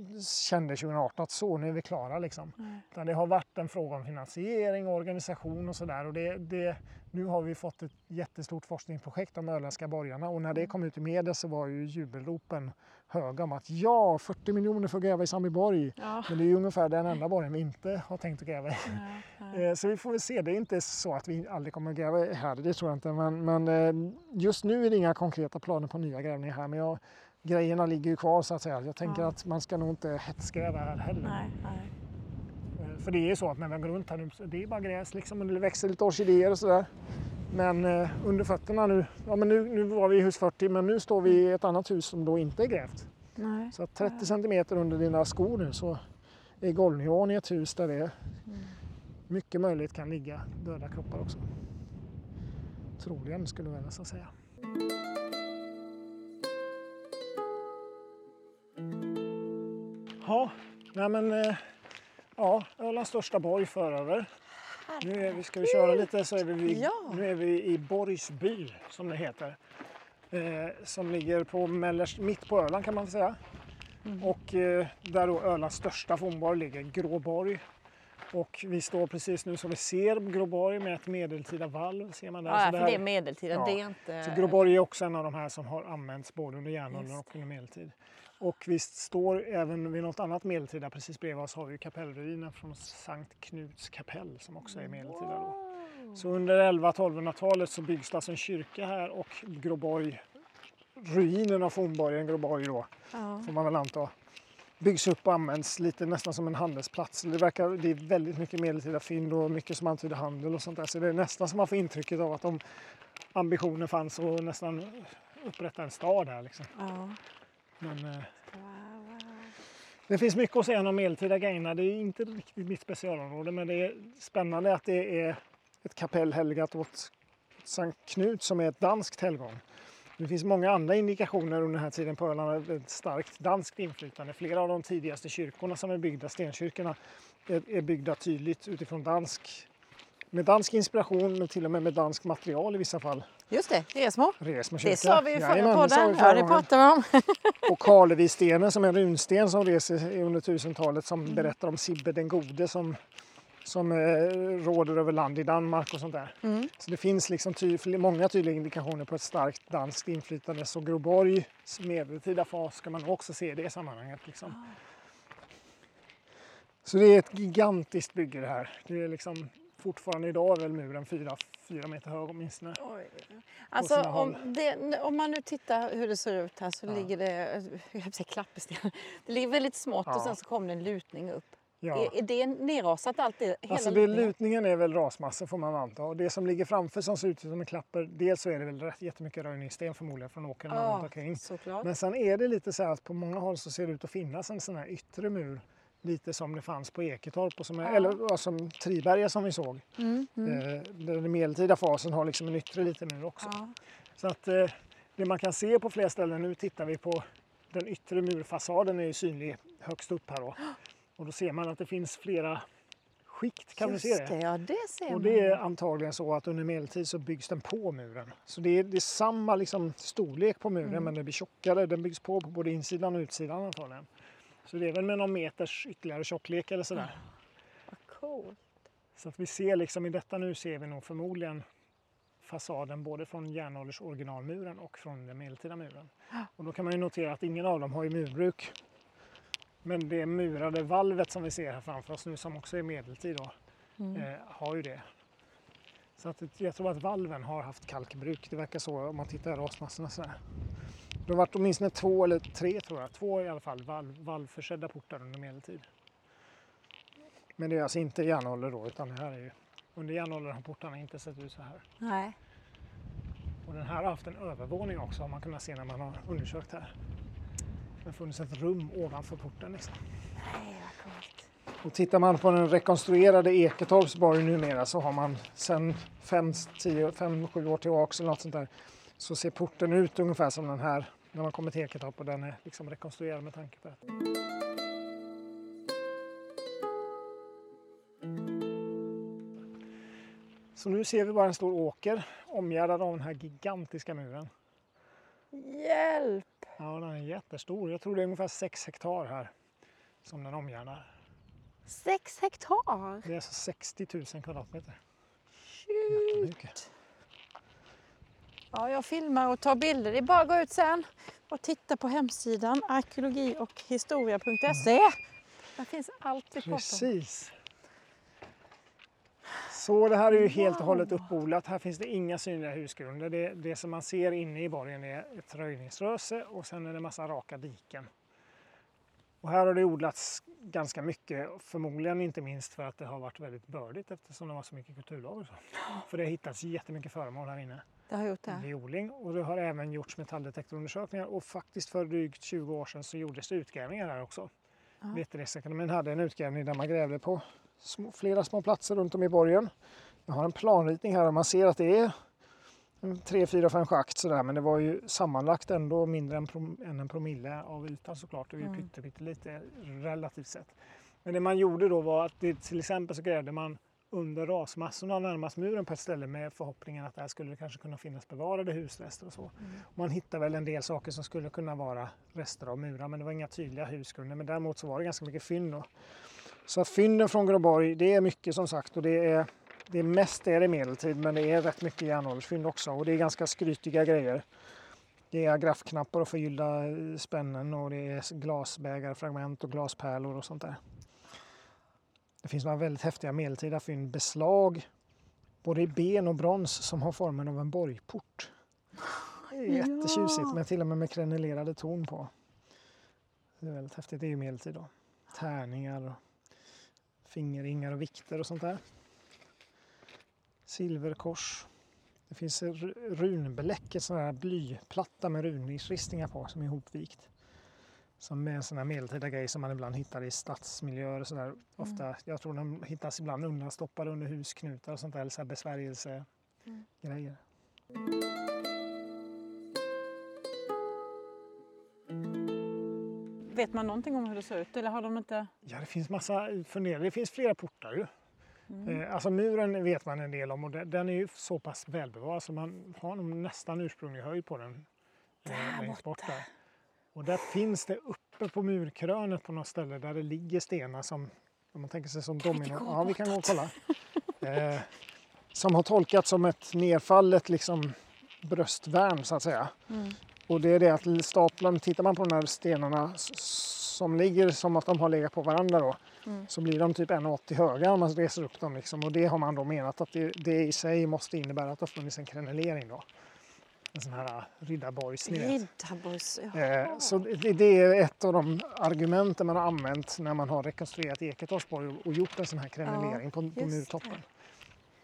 kände 2018 att så nu är vi klara liksom. Utan det har varit en fråga om finansiering, organisation och sådär. Och det, det, nu har vi fått ett jättestort forskningsprojekt om öländska borgarna och när det kom ut i media så var ju jubelropen höga om att ja, 40 miljoner för att gräva i Sandbyborg. Ja. Men det är ju ungefär den enda borgen vi inte har tänkt att gräva i. Nej. Eh, Så vi får väl se. Det är inte så att vi aldrig kommer att gräva här, det tror jag inte. Men, men eh, just nu är det inga konkreta planer på nya grävningar här. Men jag, grejerna ligger ju kvar så att säga. Jag tänker Ja. att man ska nog inte hetsgräva här heller. nej, nej. Eh, För det är ju så att när man går runt här nu det är bara gräs liksom och det växer lite orkidéer och sådär. Men eh, under fötterna nu, ja men nu, nu var vi i hus 40 men nu står vi i ett annat hus som då inte är grävt. nej. Så att 30 centimeter under dina skor nu så är golvnivån i ett hus där det mycket möjligt kan ligga döda kroppar också. Troligen skulle jag nästan säga. Ja, nej men eh, ja, Ölands största borg föröver. Nu är vi, ska vi köra lite så är vi, Ja. nu är vi i Borgsby som det heter. Eh, som ligger på mellerst, mitt på Öland kan man säga. Och eh, där då Ölands största fornborg ligger, Gråborg. Och vi står precis nu som vi ser Gråborg med ett medeltida valv. Ser man där. Ja, för det här- det är medeltiden, Ja. det är inte... så Gråborg är också en av de här som har använts både under järnåldern och under medeltid. Och vi står även vid något annat medeltida, precis bredvid oss har vi kapellruinen från Sankt Knuts kapell som också är medeltida. Då. Så under 1100-1200-talet så byggs det alltså en kyrka här och Gråborg, ruinen av fornborgen Gråborg då, Ja. får man väl anta, byggs upp och används lite nästan som en handelsplats. Det, verkar, det är väldigt mycket medeltida fynd och mycket som antyder handel och sånt där. Så det är nästan som man får intrycket av att de ambitionen fanns att nästan upprätta en stad här. Liksom. Ja. Men, eh, Wow, wow. det finns mycket att säga om de medeltida grejerna. Det är inte riktigt mitt specialområde men det är spännande att det är ett kapell helgat åt Sankt Knut som är ett danskt helgon. Det finns många andra indikationer under den här tiden på Öland av ett starkt danskt inflytande. Flera av de tidigaste kyrkorna som är byggda, stenkyrkorna, är byggda tydligt utifrån dansk, med dansk inspiration men till och med med dansk material i vissa fall. Just det, Resmo. Resmo kyrka. Det sa vi i förra podden. Ja, det pratade vi om. Och Karlevistenen som är en runsten som reser under 1000-talet som berättar om Sibbe den gode som, som eh, råder över land i Danmark och sånt där. Mm. Så det finns liksom ty många tydliga indikationer på ett starkt danskt inflytande. Så Groborgs medeltida fas ska man också se i det sammanhanget. Liksom. Så det är ett gigantiskt bygge det här. Det är liksom fortfarande idag är väl muren fyra, fyra meter hög åtminstone. Alltså sina om, det, om man nu tittar hur det ser ut här så Ja. ligger det, jag säga klappersten, det ligger väldigt smått Ja. och sen så kommer det en lutning upp. Ja. Är, är det nerrasat allt det? Hela Alltså det, lutningen? är väl rasmassor får man anta. Och det som ligger framför som ser ut som en klapper, dels så är det väl rätt jättemycket röjningssten förmodligen från åkern och runt Ja, omkring. såklart. Men sen är det lite så här att på många håll så ser det ut att finnas en sån här yttre mur. Lite som det fanns på Eketorp, och som är, Ja. eller som Triberga som vi såg. Mm, mm. Eh, den medeltida fasen har liksom en yttre liten mur också. Ja. Så att eh, det man kan se på flera ställen, nu tittar vi på den yttre murfasaden är ju synlig högst upp här då. Och då ser man att det finns flera skikt, kan Just du se det? det? Ja, det ser Och man. det är antagligen så att under medeltid så byggs den på muren. Så det är, det är samma liksom storlek på muren Mm. men den blir tjockare. Den byggs på på både insidan och utsidan antagligen. Så det är väl med någon meters ytterligare tjocklek eller sådär. Vad coolt. Så att vi ser liksom i detta nu ser vi nog förmodligen fasaden både från järnålders originalmuren och från den medeltida muren. Och då kan man ju notera att ingen av dem har ju murbruk. Men det murade valvet som vi ser här framför oss nu som också är medeltid då, Mm. eh, har ju det. Så att jag tror att valven har haft kalkbruk. Det verkar så om man tittar i rasmassorna så här. Det har varit åtminstone två eller tre tror jag, två i alla fall valv, valvförsedda portar under medeltid. Men det är alltså inte järnålder då utan det här är ju under järnåldern har portarna inte sett ut så här. Nej. Och den här har haft en övervåning också har man kunnat se när man har undersökt här. Det har funnits ett rum ovanför porten. Liksom. Nej, vad coolt. Och tittar man på den rekonstruerade Eketorps borg numera så har man sedan 5-7 år tillbaka eller något sånt där så ser porten ut ungefär som den här när man kommer till Eketorp och den är liksom rekonstruerad med tanke på det. Så nu ser vi bara en stor åker omgärdad av den här gigantiska muren. Hjälp! Ja, den är jättestor. Jag tror det är ungefär 6 hektar här som den omgärdar. Sex hektar! Det är alltså 60 000 kvadratmeter. Shit. Ja, jag filmar och tar bilder. Det är bara att gå ut sen och titta på hemsidan arkeologi och historia.se. Där finns allt om. Precis. Så det här är ju helt och hållet uppodlat. Här finns det inga synliga husgrunder. Det, det som man ser inne i borgen är ett röjningsröse och sen är det massa raka diken. Och här har det odlats ganska mycket, förmodligen inte minst för att det har varit väldigt bördigt eftersom det var så mycket kulturlager. För det har hittats jättemycket föremål här inne Det har gjort det. vid odling och det har även gjorts metalldetektorundersökningar och faktiskt för drygt 20 år sedan så gjordes det utgrävningar här också. Ja. Vetenskapsakademin hade en utgrävning där man grävde på små, flera små platser runt om i borgen. Jag har en planritning här och man ser att det är 3, 4, 5 schakt sådär men det var ju sammanlagt ändå mindre än, prom, än en promille av ytan såklart. Det är ju Mm. pytte, pyttelite relativt sett. Men det man gjorde då var att det, till exempel så grävde man under rasmassorna närmast muren på ett ställe med förhoppningen att där skulle det kanske kunna finnas bevarade husrester och så. Man hittade väl en del saker som skulle kunna vara rester av murar men det var inga tydliga husgrunder. Men däremot så var det ganska mycket fynd. Då. Så att fynden från Gråborg det är mycket som sagt och det är, det mest är det medeltid men det är rätt mycket järnåldersfynd också och det är ganska skrytiga grejer. Det är agrafknappar och förgyllda spännen och det är glasbägarfragment och glaspärlor och sånt där. Det finns några väldigt häftiga medeltida fynd, beslag både i ben och brons som har formen av en borgport. Det är Ja. jättetjusigt men till och med med krenelerade torn på. Det är väldigt häftigt, det är ju medeltid då. Tärningar och fingerringar och vikter och sånt där. Silverkors. Det finns ru- runbläck, en sån här blyplatta med runristningar på som är ihopvikt. Som är här medeltida grej som man ibland hittar i stadsmiljöer och sådär. Ofta, jag tror de hittas ibland undanstoppade under husknutar och sånt där, eller så besvärjelsegrejer. Vet man någonting om hur det ser ut eller har de inte? Ja, det finns massa funderingar. Det finns flera portar ju. Mm. Eh, Alltså muren vet man en del om och de- den är ju så pass välbevarad så man har nog nästan ursprunglig höjd på den. eh, Där borta. där. Och där finns det uppe på murkrönet på något ställe där det ligger stenar som, om man tänker sig som domino. Ja, vi kan gå och kolla. Eh, som har tolkats som ett nerfallet liksom bröstvärn så att säga. Mm. Och det är det att staplarna, tittar man på de här stenarna som ligger som att de har legat på varandra då, Mm. så blir de typ 1,80 höga om man reser upp dem. Liksom. Och det har man då menat att det, det i sig måste innebära att det har funnits en krenelering då. En sån här äh, riddarborgs. Riddarbuss. Eh, så det, det är ett av de argumenten man har använt när man har rekonstruerat Eketorpsborg och, gjort en sån här krenelering på, på just det.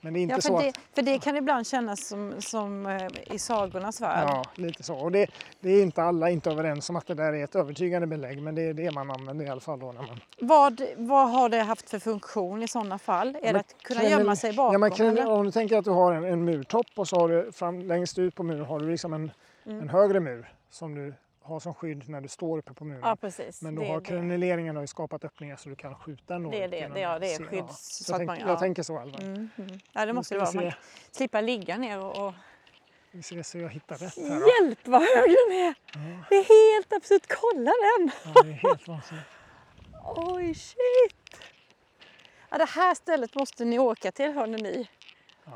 Men inte Ja, så för, att... det, för det kan ibland kännas som, som eh, i sagornas värld. Ja, lite så. Och det, det är inte alla inte överens om att det där är ett övertygande belägg men det är det man använder i alla fall då när man... Vad, vad har det haft för funktion i sådana fall? Är men det att kunna krenel- gömma sig bakom? Ja, men krenel, eller? om du tänker att du har en, en murtopp och så har du fram, längst ut på muren har du liksom en, Mm. en högre mur som du har som skydd när du står uppe på muren. Ja, precis. men då det, har kreneleringen då skapat öppningar så du kan skjuta en det är det. det, ja, det är se- skydd. ja. Så Så att man, tänk, ja. jag tänker så i alla fall. Mm, mm. Ja, det måste det vara. Man slippa ligga ner och... och... Vi ska se, jag hittar rätt här. Då. Hjälp vad hög den är! Ja, Det är helt absurt. Kolla den! ja, det är helt vansinnigt. Oj, shit! Ja, det här stället måste ni åka till hörni ni.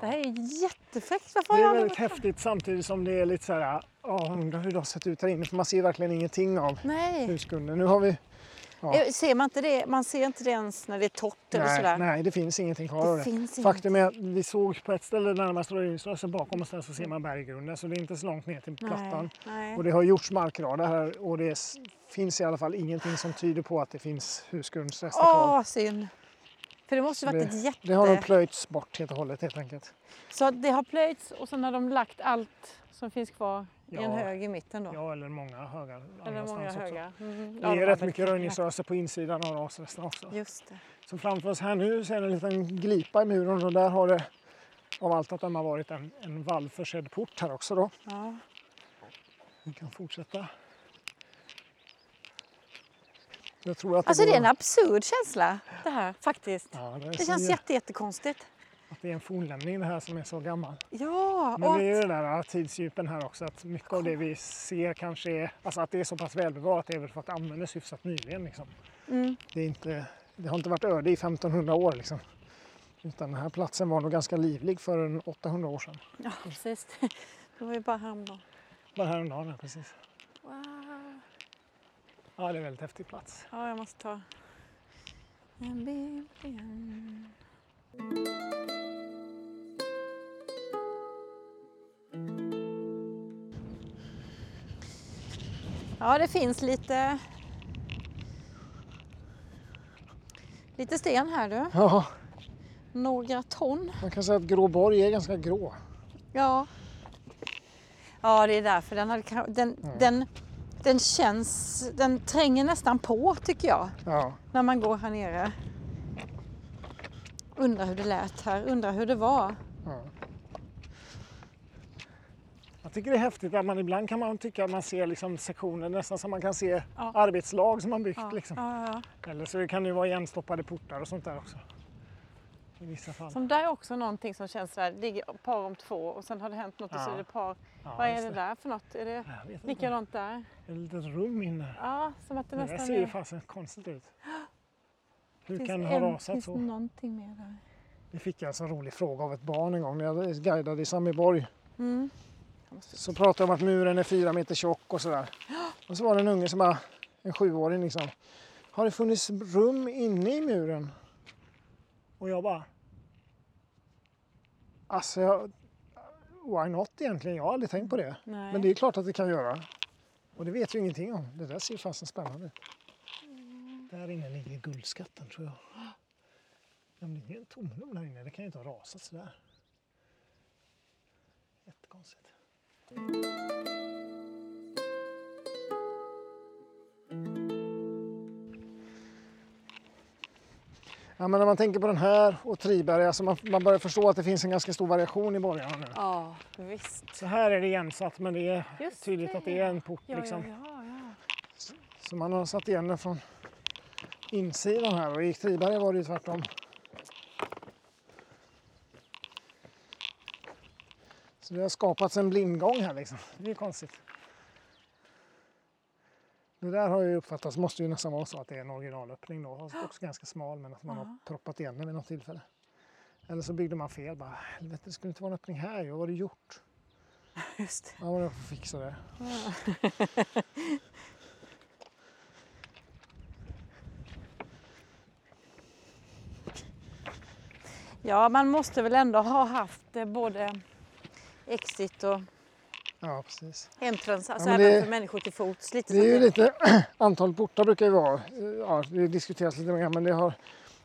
Det här är jättefräckt. Varför Det är väldigt häftigt samtidigt som det är lite så här, ja undrar hur det har sett ut här inne för man ser verkligen ingenting av Nej. husgrunden. Nu har vi, ja, Eh, Ser man inte det? Man ser inte det ens när det är torrt eller nej, sådär. nej det finns ingenting kvar av det det. finns Faktum är att vi såg på ett ställe närmast röjningsrörelsen bakom oss där så ser man berggrunden så det är inte så långt ner till plattan. Nej, nej. Och det har gjorts markradar här och det finns i alla fall ingenting som tyder på att det finns husgrundsrester kvar. Åh, synd. För det måste varit ett jätte... Det har nog plöjts bort helt och hållet helt enkelt. Så det har plöjts och sen har de lagt allt som finns kvar i en Ja. hög i mitten då? Ja, eller många högar Eller många högar? Mm. Det Ja, är de rätt mycket röjningsrörelser på insidan av rasresterna också. Just det. Så framför oss här nu är det en liten glipa i muren och där har det av allt att döma varit en, en vallförsedd port här också då. Ja. Vi kan fortsätta. Jag tror att det, Alltså det är en absurd känsla det här faktiskt. ja, det, Det känns jätte, jättekonstigt. att det är en fornlämning det här som är så gammal. Ja, Men det är att, ju det där tidsdjupen här också att mycket av det vi ser kanske är, alltså att det är så pass välbevarat är väl för att det användes hyfsat nyligen liksom. mm, Det, är inte, det har inte varit öde i 1500 år liksom. Utan den här platsen var nog ganska livlig för en 800 år sedan. ja, precis. Det var ju bara häromdagen. Bara häromdagen, ja, precis. Wow. Ja, det är en väldigt häftig plats. Ja, jag måste ta en bild igen. Ja, det finns lite lite sten här du. Ja, Några ton. man kan säga att Gråborg är ganska grå. Ja. Ja, det är därför den, hade, den, den, den känns, den tränger nästan på tycker jag. Ja, när man går här nere. Undrar hur det lät här, undrar hur det var. ja. Jag tycker det är häftigt att man ibland kan man tycka att man ser liksom sektioner nästan som man kan se Ja. arbetslag som man byggt. Ja, Liksom. Eller så kan det ju vara igenstoppade portar och sånt där också. I vissa fall. Som där är också någonting som känns där, det ligger par om två och sen har det hänt något och så är det par. Ja, Vad är det där för något? Är det likadant där? Ett litet rum inne. Ja, som att det Det nästan ser ju är... fasen konstigt ut. Hur finns kan det en- ha rasat finns så? någonting mer där? Det fick jag en sån rolig fråga av ett barn en gång när jag guidade i Samiborg. Mm. Så pratade jag om att muren är fyra meter tjock och sådär. Och så var det en unge som bara, en sjuåring liksom. Har det funnits rum inne i muren? Och jag bara... Alltså, jag, why not egentligen? Jag har aldrig tänkt på det. Nej. Men det är klart att det kan göra. Och det vet vi ingenting om. Det där ser fasen spännande ut. Där inne ligger guldskatten tror jag. Det ligger en tomrum där inne. Det kan ju inte ha rasat sådär. Jättekonstigt. Ja, men när man tänker på den här och Triberg, alltså man, man börjar förstå att det finns en ganska stor variation i borgarna nu. Ja, visst. Så här är det igensatt men det är Just tydligt det. att det är en port. Ja, liksom. ja, ja, ja. Så man har satt igen den från insidan här och i Triberg var det ju tvärtom. Så det har skapats en blindgång här liksom. Det är konstigt. Det där har ju uppfattats, måste ju nästan vara så att det är en originalöppning då. Också ganska smal men att man har proppat igen den vid något tillfälle. Eller så byggde man fel bara, helvete det skulle inte vara en öppning här vad var det gjort? Just det. Ja, jag får fixa det. Ja, man måste väl ändå ha haft eh, både exit och Ja, precis. entrance, alltså även det- för människor till fots. Lite Det är ju lite, antal portar brukar ju vara, eh, ja det diskuteras lite mer men det har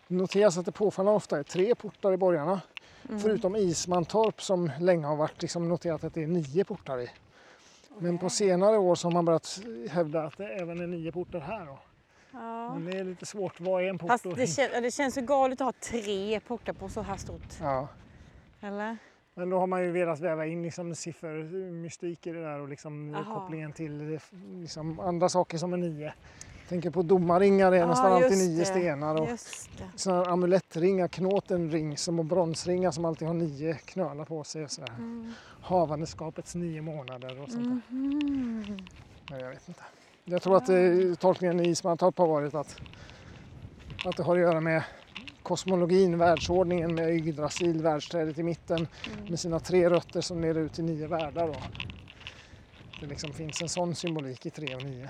noterats att det påfallande ofta är tre portar i borgarna. Mm. Förutom Ismantorp som länge har varit liksom noterat att det är nio portar i. Men på senare år så har man börjat hävda att det även är nio portar här. Då. Ja. Men det är lite svårt, vad är en port? Fast det, kän, ja, det känns ju galet att ha tre portar på så här stort. Ja. Eller? Men då har man ju velat väva in liksom siffermystik i det där och liksom Aha. kopplingen till liksom andra saker som är nio. Jag tänker på domarringar, det är Ja, nästan alltid nio det. stenar. Och sådana amulettringar, knåtenring som och bronsringar som alltid har nio knölar på sig. Och sådär. Mm. Havandeskapets nio månader och sånt där. Mhm. Men jag vet inte. Jag tror att eh, tolkningen i Ismantorp har varit att, att det har att göra med kosmologin, världsordningen med Yggdrasil, världsträdet i mitten med sina tre rötter som leder ut till nio världar. Då. Det liksom finns en sån symbolik i 3 och 9.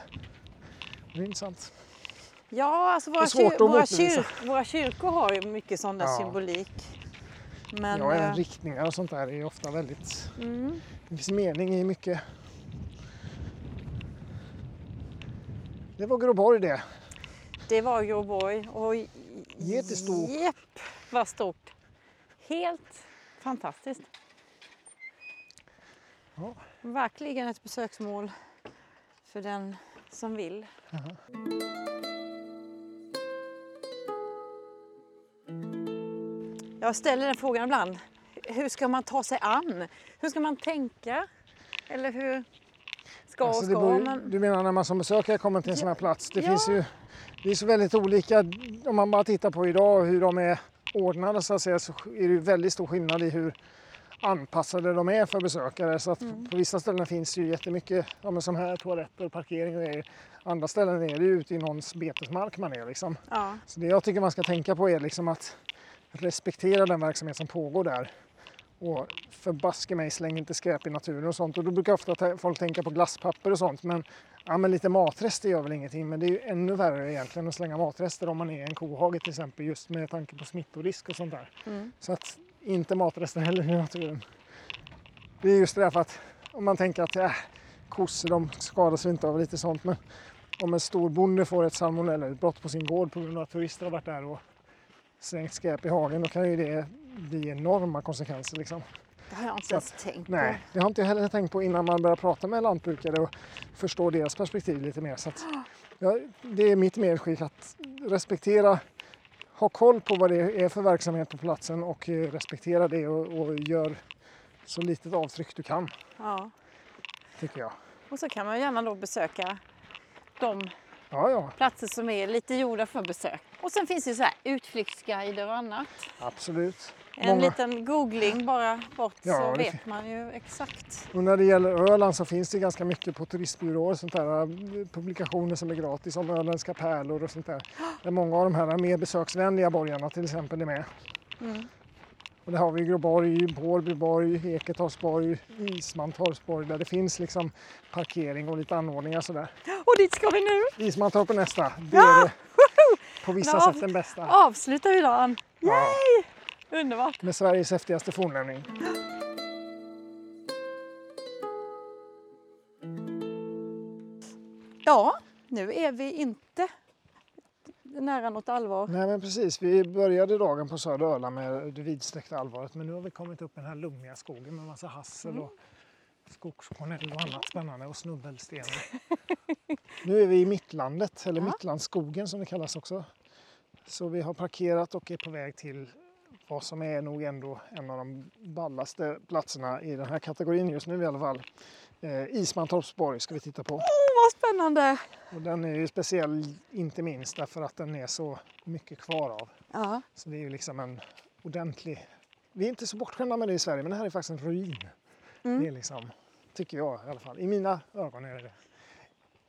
Det är intressant. Ja, alltså våra, kyr- våra, kyr- våra kyrkor har ju mycket sån där Ja. symbolik. Men, ja, även eh, riktningar och sånt där är ju ofta väldigt... mm, Det finns mening i mycket. Det var Groborg det. det var Groborg. Och Jättestort. Jepp, vad stort. Helt fantastiskt. Ja. Verkligen ett besöksmål för den som vill. Jag ställer den frågan ibland. Hur ska man ta sig an? Hur ska man tänka? Eller hur ska och Alltså, ska? beror Men... Du menar när man som besökare kommer till en sån här plats? Det Ja. finns ju det är så väldigt olika. Om man bara tittar på idag hur de är ordnade så att säga så är det väldigt stor skillnad i hur anpassade de är för besökare. Så att Mm. på vissa ställen finns det ju jättemycket, ja, men som här, toaletter, parkering och grejer. Andra ställen är det ju ute i någons betesmark man är liksom. Ja. Så det jag tycker man ska tänka på är liksom att respektera den verksamhet som pågår där. Och förbaske mig, släng inte skräp i naturen och sånt. Och då brukar ofta ta- folk tänka på glasspapper och sånt. Men, ja, men lite matrester gör väl ingenting. Men det är ju ännu värre egentligen att slänga matrester om man är en kohage till exempel. Just med tanke på smittorisk och sånt där. Mm. Så att inte matrester heller i naturen. Det är just det där för att om man tänker att äh, kossor de skadas inte av lite sånt. Men om en stor bonde får ett salmonellautbrott på sin gård på grund av att turister har varit där och slängt skräp i hagen. Då kan ju det bli enorma konsekvenser. Liksom. Det har jag inte ens tänkt på. Nej, det har inte jag heller tänkt på innan man börjar prata med lantbrukare och förstå deras perspektiv lite mer. Så att, ja, det är mitt medskick att respektera, ha koll på vad det är för verksamhet på platsen och eh, respektera det och, och gör så litet avtryck du kan, Ja. tycker jag. Och så kan man gärna då besöka de Ja, ja, platser som är lite gjorda för besök. Och sen finns det så här utflyktsguider och annat. absolut. En Många- liten googling bara bort Ja, så vet fin- man ju exakt. Och när det gäller Öland så finns det ganska mycket på turistbyråer, sånt där, eh, publikationer som är gratis om öländska pärlor och sånt där. Där många av de här mer besöksvänliga borgarna till exempel är med. Mm. Och där har vi Groborg, Bårbyborg, Eketorpsborg, Ismantorpsborg där det finns liksom parkering och lite anordningar sådär. Och dit ska vi nu! Ismantorp är nästa. Det Ja! är det på vissa Ja. sätt den bästa. Avslutar vi dagen. Ja, Underbart! med Sveriges häftigaste fornlämning. Ja, nu är vi inte nära något allvar. Nej men precis, vi började dagen på södra Öland med det vidsträckta allvaret men nu har vi kommit upp i den här lummiga skogen med massa hassel och skogskornell och annat spännande och snubbelstenar. nu är vi i Mittlandet, eller Ja. Mittlandsskogen som det kallas också. Så vi har parkerat och är på väg till vad som är nog ändå en av de ballaste platserna i den här kategorin just nu i alla fall. Eh, Ismantorpsborg ska vi titta på. Åh, vad spännande! Och den är ju speciell inte minst därför att den är så mycket kvar av. Ja, Så det är ju liksom en ordentlig... Vi är inte så bortskämda med det i Sverige men det här är faktiskt en ruin. Mm. Det är liksom, tycker jag i alla fall. I mina ögon är det det.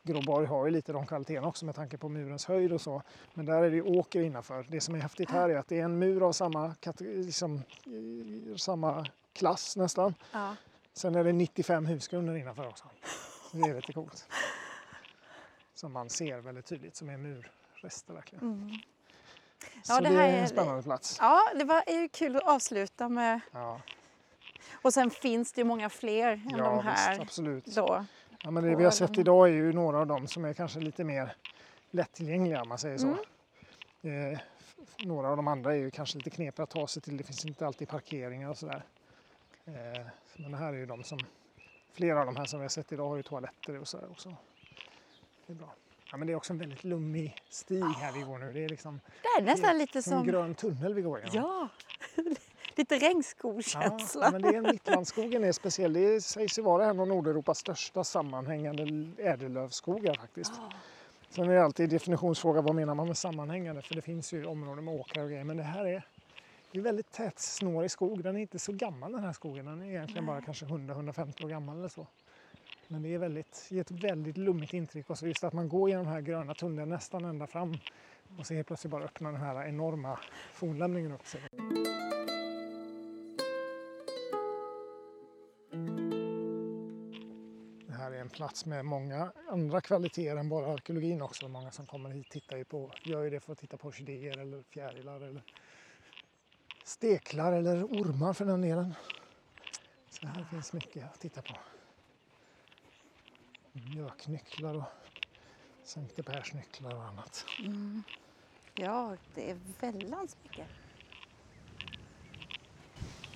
Gråborg har ju lite de kvaliteterna också med tanke på murens höjd och så. Men där är det åker innanför. Det som är häftigt här är att det är en mur av samma, liksom, i- samma klass nästan. ja. Sen är det 95 husgrunder innanför också. Så det är lite coolt. Som man ser väldigt tydligt som är murrester verkligen. Mm. Så Ja, det, det här är är- en spännande plats. ja det var är ju kul att avsluta med. Ja, Och sen finns det ju många fler än ja de här. visst, absolut. Då. Ja, men det vi har sett idag är ju några av dem som är kanske lite mer lättillgängliga om man säger så. Mm. Eh, några av de andra är ju kanske lite knepiga att ta sig till. Det finns inte alltid parkeringar och sådär. Eh, men det här är ju de som, flera av de här som vi har sett idag har ju toaletter och sådär också. Det är bra. Ja, men det är också en väldigt lummig stig här vi går nu. Det är liksom Det är nästan lite som en grön tunnel vi går igenom. Ja, lite Ja, regnskogskänsla. men det är, Mittlandsskogen är speciell. Det sägs ju vara en av Nordeuropas största sammanhängande ädellövskogar faktiskt. Sen är det alltid definitionsfråga vad menar man med sammanhängande för det finns ju områden med åkrar och grejer men det här är, det är väldigt tät snårig skog. Den är inte så gammal den här skogen. Den är egentligen bara kanske 100-150 år gammal eller så. Men det är väldigt, ger ett väldigt lummigt intryck och så just att man går genom den här gröna tunneln nästan ända fram Och så helt plötsligt bara öppnar den här enorma fornlämningen upp sig. Plats med många andra kvaliteter än bara arkeologin också. Många som kommer hit tittar ju på, gör ju det för att titta på orkidéer eller fjärilar eller steklar eller ormar för den delen. Så här finns mycket att titta på. Mjöknycklar och Sankte Persnycklar och annat. Ja, det är väldans mycket.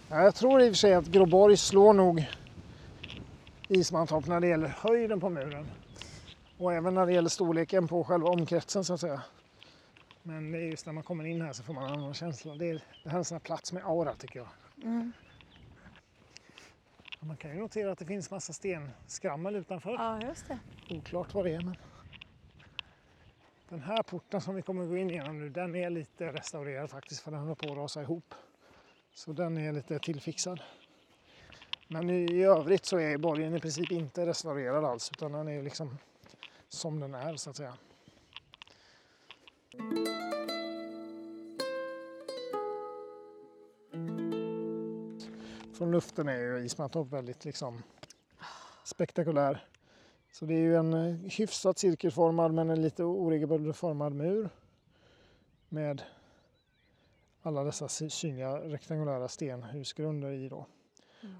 Ja, jag tror i och för sig att Gråborg slår nog Ismantorp när det gäller höjden på muren. Och även när det gäller storleken på själva omkretsen så att säga. Men det är just när man kommer in här så får man en annan känsla. Det, är, det här är en sån här plats med aura tycker jag. Mm. Man kan ju notera att det finns massa stenskrammel utanför. Ja, just det. Oklart vad det är men. Den här porten som vi kommer gå in genom nu den är lite restaurerad faktiskt för den håller på att rasa ihop. Så den är lite tillfixad. Men i övrigt så är borgen i princip inte restaurerad alls utan den är liksom som den är så att säga. Från luften är ju Ismantorp väldigt liksom spektakulär. Så det är ju en eh, hyfsat cirkelformad men en lite oregelbundet formad mur. Med alla dessa synliga rektangulära stenhusgrunder i då.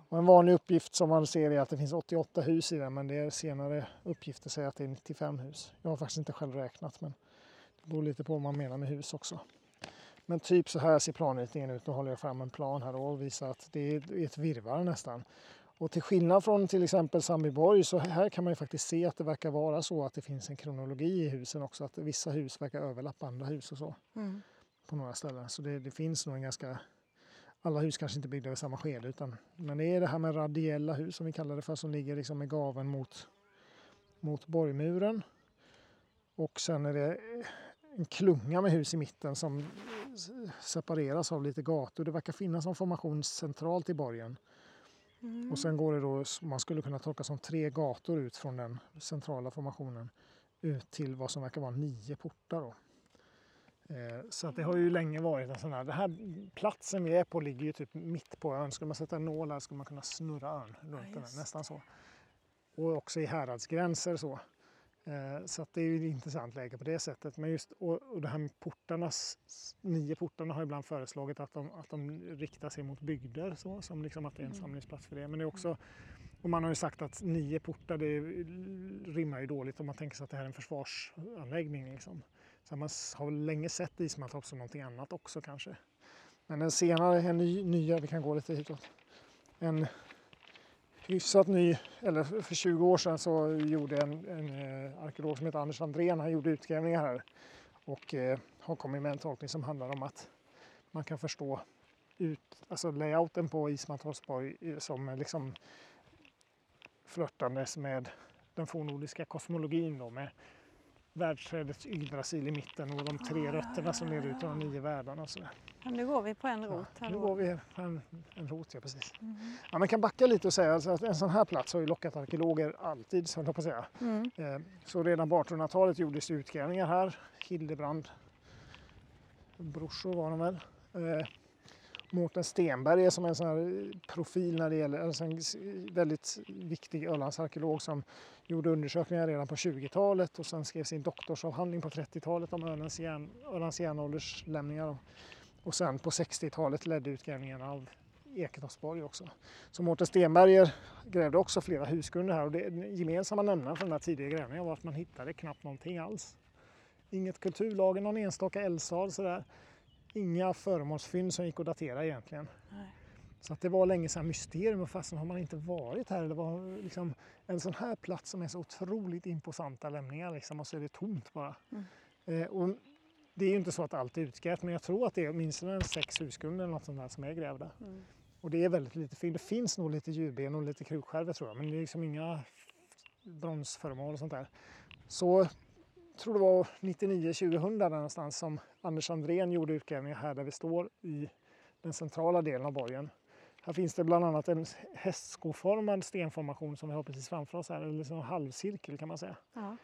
Och en vanlig uppgift som man ser är att det finns 88 hus i den men det är senare uppgifter säger att det är 95 hus. Jag har faktiskt inte själv räknat men det beror lite på vad man menar med hus också. Men typ så här ser planritningen ut. Nu håller jag fram en plan här och visar att det är ett virrvarr nästan. Och till skillnad från till exempel Sandbyborg så här kan man ju faktiskt se att det verkar vara så att det finns en kronologi i husen också. Att vissa hus verkar överlappa andra hus och så Mm. på några ställen. Så det, det finns nog en ganska... Alla hus kanske inte byggda i samma skede utan men det är det här med radiella hus som vi kallar det för som ligger liksom med gaven mot, mot borgmuren. Och sen är det en klunga med hus i mitten som separeras av lite gator. Det verkar finnas en formation centralt i borgen. Mm. Och sen går det då, man skulle kunna tolka som tre gator ut från den centrala formationen ut till vad som verkar vara nio portar. Då. Eh, Så att det har ju länge varit en sån här, den här platsen vi är på ligger ju typ mitt på ön. Skulle man sätta en nål här skulle man kunna snurra ön runt den, just här, nästan så. Och också i häradsgränser så. Eh, Så att det är ju ett intressant läge på det sättet. Men just och, och det här med portarnas, nio portarna har ibland föreslagit att de, att de riktar sig mot bygder så, som liksom att det är en Mm. samlingsplats för det. Men det är också, och man har ju sagt att nio portar det rimmar ju dåligt om man tänker sig att det här är en försvarsanläggning. Liksom. Så man har länge sett Ismantorp som någonting annat också kanske. Men en senare, en ny, nya, vi kan gå lite hitåt. En hyfsat ny, eller för 20 år sedan så gjorde en, en eh, arkeolog som heter Anders Andrén, han gjorde utgrävningar här och eh, har kommit med en tolkning som handlar om att man kan förstå ut, alltså layouten på Ismantorpsborg eh, som liksom flörtandes med den fornnordiska kosmologin då med världsträdets Yggdrasil i mitten och de tre rötterna som leder ut till de nio världarna och sådär. Ja, nu går vi på en rot Ja, nu går vi på en, en rot, ja precis. Mm. Ja, man kan backa lite och säga alltså att en sån här plats har ju lockat arkeologer alltid, så jag på säga. Mm. Eh, Så redan på 1800-talet gjordes utgrävningar här. Hildebrand brorsor var de väl. Eh, Mårten Stenberg är som en sån här eh, profil när det gäller, alltså en väldigt viktig Ölandsarkeolog som gjorde undersökningar redan på 20-talet och sen skrev sin doktorsavhandling på 30-talet om Ölands, järn, Ölands järnålderslämningar. Och, sen på 60-talet ledde utgrävningarna av Eketorpsborg också. Så Mårten Stenberger grävde också flera husgrunder här och det den gemensamma nämnaren för den här tidiga grävningen var att man hittade knappt någonting alls. Inget kulturlager, någon enstaka eldsal sådär. Inga föremålsfynd som gick att datera egentligen. Nej. Så att det var länge sedan mysterium och fastän har man inte varit här. Det var liksom en sån här plats som är så otroligt imposanta lämningar liksom, och så är det tomt bara. Mm. Eh, och det är ju inte så att allt är utgrävt men jag tror att det är åtminstone sex husgrunder eller något sånt där som är grävda. Mm. Och det är väldigt lite fynd. Det finns nog lite djurben och lite krukskärvor tror jag men det är liksom inga bronsföremål och sånt där. Så tror det var 99-2000 där någonstans som Anders Andrén gjorde utgrävningar här där vi står i den centrala delen av borgen. Här finns det bland annat en hästskoformad stenformation som vi har precis framför oss här, eller liksom en halvcirkel kan man säga. Ja.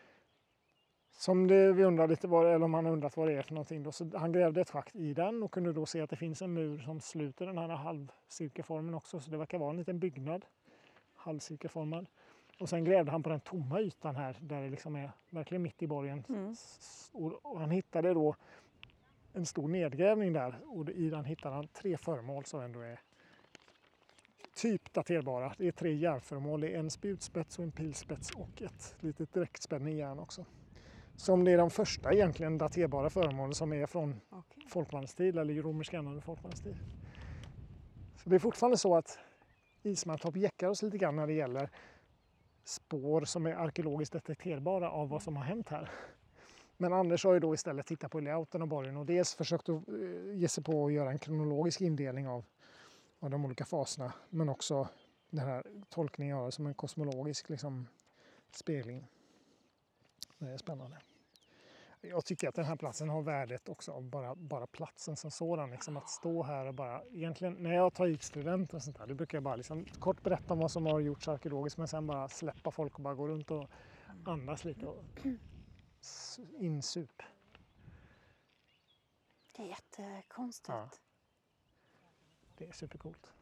Som det, vi undrar lite vad, eller om han undrat vad det är för någonting. Då. Så han grävde ett schakt i den och kunde då se att det finns en mur som sluter den här halvcirkelformen också. Så det verkar vara en liten byggnad, halvcirkelformad. Och sen grävde han på den tomma ytan här där det liksom är verkligen mitt i borgen. Mm. Och, han hittade då en stor nedgrävning där och i den hittade han tre föremål som ändå är typ daterbara. Det är tre järnföremål. Det är en spjutspets och en pilspets och ett litet direktspänne i järn också. Som det är de första egentligen daterbara föremålen som är från Okej. folkvandringstid eller romersk eller folkvandringstid. Så det är fortfarande så att Ismantorp jäckar oss lite grann när det gäller spår som är arkeologiskt detekterbara av vad som har hänt här. Men Anders har ju då istället tittat på layouten av borgen och dels försökt att eh, ge sig på att göra en kronologisk indelning av, av de olika faserna men också den här tolkningen av det som en kosmologisk liksom, spegling. Det är spännande. Jag tycker att den här platsen har värdet också av bara, bara platsen som sådan. Liksom att stå här och bara, egentligen när jag tar hit studenter och sånt där, då brukar jag bara liksom kort berätta om vad som har gjorts arkeologiskt men sen bara släppa folk och bara gå runt och andas lite och insup. Det är jättekonstigt. Ja. Det är supercoolt.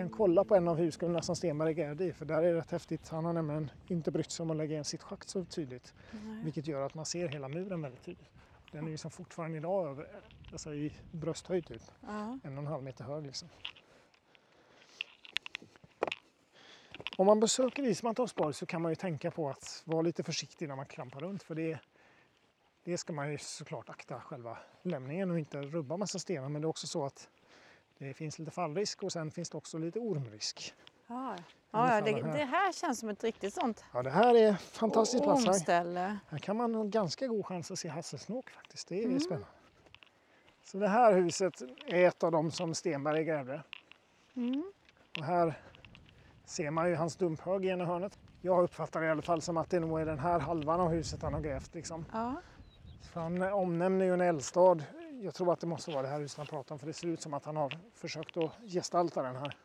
Kan kolla på en av husgrunden som Stenberg grävde i för där är det rätt häftigt. Han har nämligen inte brytt sig om att lägga in sitt schakt så tydligt. Nej. Vilket gör att man ser hela muren väldigt tydligt. Den är ju som fortfarande idag över, alltså i brösthöjd typ. Ja. En och en halv meter hög liksom. Om man besöker Ismantorpsborg så kan man ju tänka på att vara lite försiktig när man klampar runt för det, det ska man ju såklart akta själva lämningen och inte rubba massa stenar men det är också så att det finns lite fallrisk och sen finns det också lite ormrisk. Ja, ja Ungefär det, här. det här känns som ett riktigt sånt Ja det här är fantastiskt plats här. Här kan man ha ganska god chans att se hasselsnok faktiskt. Det är Mm. spännande. Så det här huset är ett av dem som Stenberg grävde. Mm. Och här ser man ju hans dumphög i ena hörnet. Jag uppfattar det i alla fall som att det nog är den här halvan av huset han har grävt. Liksom. Ja. Han omnämner ju en eldstad. Jag tror att det måste vara det här huset han pratar om för det ser ut som att han har försökt att gestalta den här.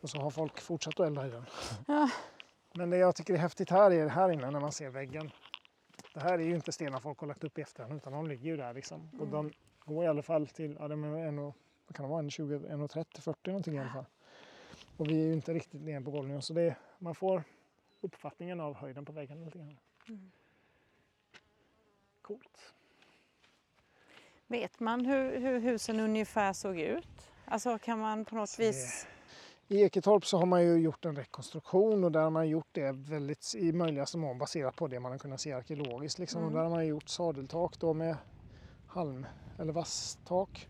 Och så har folk fortsatt att elda i den. Ja. Men det jag tycker är häftigt här är här inne när man ser väggen. Det här är ju inte stenar folk har lagt upp i efterhand utan de ligger ju där liksom. Och de går i alla fall till, ja de är en och, vad kan det vara, en 20, 1,30, 40 någonting i alla fall. Och vi är ju inte riktigt nere på golvet så det, man får uppfattningen av höjden på väggen lite grann. Coolt. Vet man hur, hur husen ungefär såg ut? Alltså kan man på något vis... I Eketorp så har man ju gjort en rekonstruktion och där har man gjort det väldigt i möjligaste mån baserat på det man har kunnat se arkeologiskt. Liksom. Och Mm. där har man gjort sadeltak då med halm eller vasstak.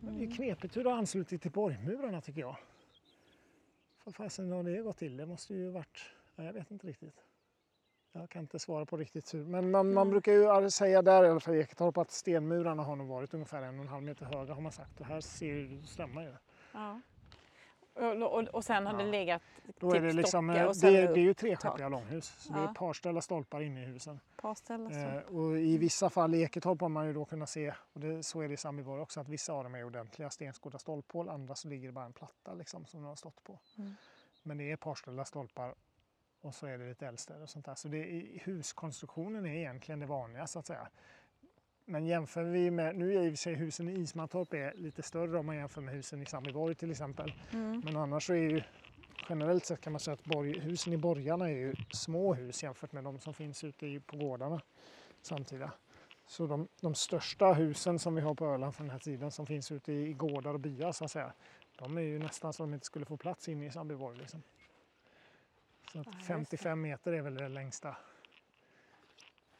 Men det är knepigt hur det har anslutit till borgmurarna tycker jag. Vad fasen har det gått till? Det måste ju varit... Nej, jag vet inte riktigt. Jag kan inte svara på riktigt hur. Men man, man brukar ju säga där i alla fall i Eketorp att stenmurarna har nog varit ungefär en och en halv meter höga har man sagt. Och här ser det stämmer ju. Ja. Och, och, och sen har det Ja. legat Då typ är det liksom, eh, och det, är- det är ju trestjärtiga långhus. Så det är Ja. ett par ställa stolpar inne i husen. par ställen så. Eh, och i vissa fall i Eketorp har man ju då kunnat se, och det, så är det i Sandbyborg också, att vissa av dem är ordentliga stenskodda stolphål, andra så ligger det bara en platta liksom, som de har stått på. Mm. Men det är parställda stolpar och så är det lite eldstäder och sånt där. Så det, huskonstruktionen är egentligen det vanliga så att säga. Men jämför vi med, nu är i och för sig husen i Ismantorp är lite större om man jämför med husen i Sandbyborg till exempel. Mm. Men annars så är ju generellt sett kan man säga att borg, husen i borgarna är ju små hus jämfört med de som finns ute på gårdarna samtida. Så de, de största husen som vi har på Öland från den här tiden som finns ute i, i gårdar och byar så att säga. De är ju nästan så de inte skulle få plats inne i Sandbyborg. Liksom. Så att Ja, just det. 55 meter är väl det längsta.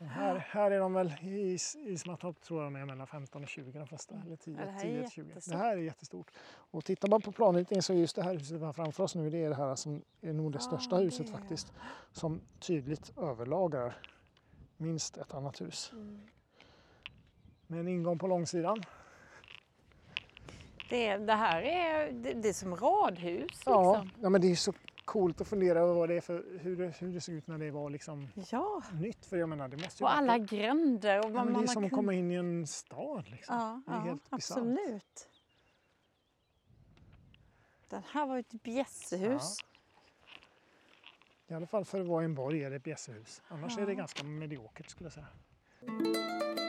Här, här är de väl i Is- Ismantorp tror jag de är mellan 15 och 20 de flesta. Eller 10, Ja, det här är 10 till 20. jättestort. Det här är jättestort. Och tittar man på planritningen så är just det här huset vi har framför oss nu det är det här som är nog det Ah, största det huset faktiskt. Som tydligt överlagrar minst ett annat hus. Mm. Med en ingång på långsidan. Det, det här är, det, det är som radhus Ja, liksom. ja, men det är så coolt att fundera över vad det är för, hur, det, hur det såg ut när det var liksom Ja, nytt. För jag menar, det måste ju och alla gränder. Och ja, man, det är som har att komma in i en stad. Liksom. Ja, det är ja helt absolut. Den här var ju ett bjässehus. I alla fall för att vara en borg eller ett bjässehus. Annars är det Ja. ganska mediokert skulle jag säga.